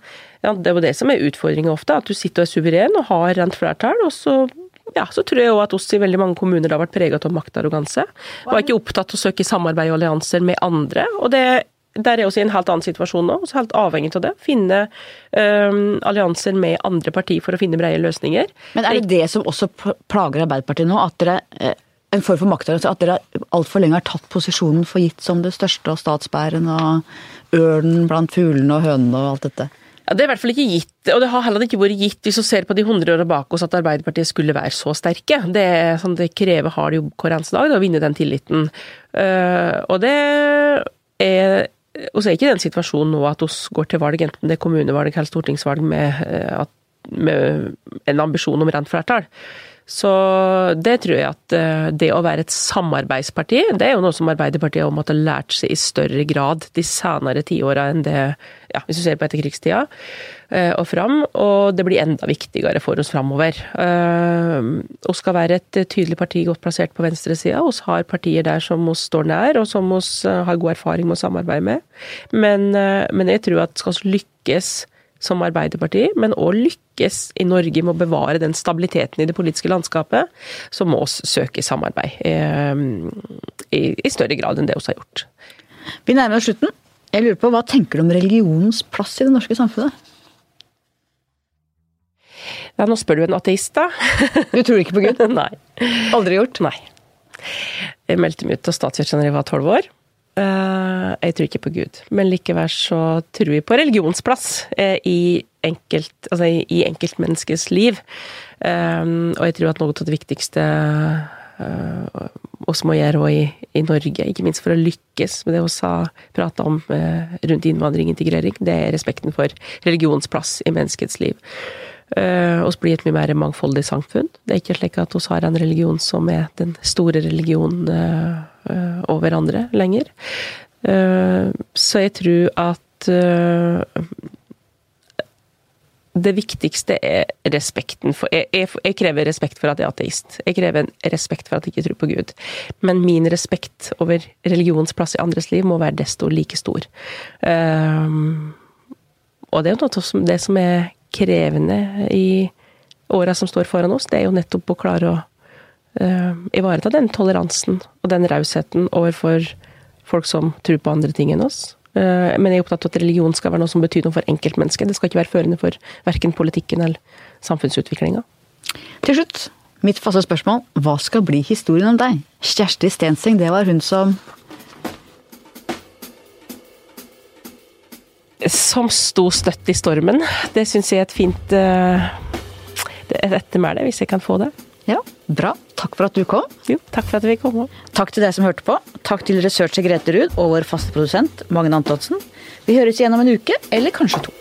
Ja, det var det som er utfordringa ofte, at du sitter og er suveren og har rent flertall, og så ja, så tror jeg òg at oss i veldig mange kommuner har vært preget av maktarroganse. Var ikke opptatt av å søke samarbeid og allianser med andre. og det der er vi i en helt annen situasjon nå, også helt avhengig av det. Finne um, allianser med andre partier for å finne brede løsninger. Men er det det som også plager Arbeiderpartiet nå? At dere en form for maktarroganse, at dere altfor lenge har tatt posisjonen for gitt som det største, og statsbæren og ørnen blant fuglene og hønene og alt dette? Ja, Det er i hvert fall ikke gitt, og det har heller ikke vært gitt hvis vi ser på de 100 åra bak oss at Arbeiderpartiet skulle være så sterke. Det, sånn, det krever hard jobb hver eneste dag å vinne den tilliten. Uh, og det er vi er ikke den situasjonen nå at vi går til valg, enten det er kommunevalg eller stortingsvalg, med, med en ambisjon om rent flertall. Så det tror jeg at det å være et samarbeidsparti, det er jo noe som Arbeiderpartiet har måttet lært seg i større grad de senere tiåra enn det ja, hvis du ser på etterkrigstida og fram. Og det blir enda viktigere for oss framover. Vi skal være et tydelig parti godt plassert på venstresida. Vi har partier der som vi står nær, og som vi har god erfaring med å samarbeide med. Men, men jeg tror at skal vi lykkes som Arbeiderparti, men òg lykkes i Norge med å bevare den stabiliteten i det politiske landskapet, så må vi søke samarbeid i, i større grad enn det vi har gjort. Vi nærmer oss slutten. Jeg lurer på, Hva tenker du om religionens plass i det norske samfunnet? Ja, nå spør du en ateist, da. Du tror ikke på Gud? *laughs* Nei. Aldri gjort? Nei. Jeg meldte meg ut av statskirken da jeg var tolv år. Jeg tror ikke på Gud, men likevel så tror vi på religionsplass i, enkelt, altså i enkeltmenneskets liv. Og jeg tror at noe av det viktigste oss må gjøre i, i, Norge, ikke minst for å lykkes med det vi har prata om rundt innvandring og integrering, det er respekten for religionsplass i menneskets liv. Uh, oss blir et mye mer mangfoldig samfunn. Det er ikke slik at vi har en religion som er den store religionen uh, uh, over andre lenger. så jeg tror at det viktigste er respekten for jeg, jeg, jeg, krever respekt for at jeg er ateist. Jeg krever en respekt for at jeg ikke tror på Gud. Men min respekt over religions plass i andres liv må være desto like stor. og det er jo noe som, det som er krevende i åra som står foran oss, det er jo nettopp å klare å uh, ivareta den toleransen og den rausheten overfor folk som tror på andre ting enn oss. Uh, men jeg er opptatt av at religion skal være noe som betyr noe for enkeltmennesket. Det skal ikke være førende for verken politikken eller samfunnsutviklinga. Til slutt, mitt faste spørsmål. Hva skal bli historien om deg? Kjersti Stenseng, det var hun som som sto støtt i stormen. Det syns jeg er et fint uh, ettermæle, hvis jeg kan få det. Ja, bra. Takk for at du kom. Jo, takk for at vi kom. Takk til deg som hørte på. Takk til researcher Grete Ruud og vår faste produsent Magne Antonsen. Vi høres igjen om en uke, eller kanskje to.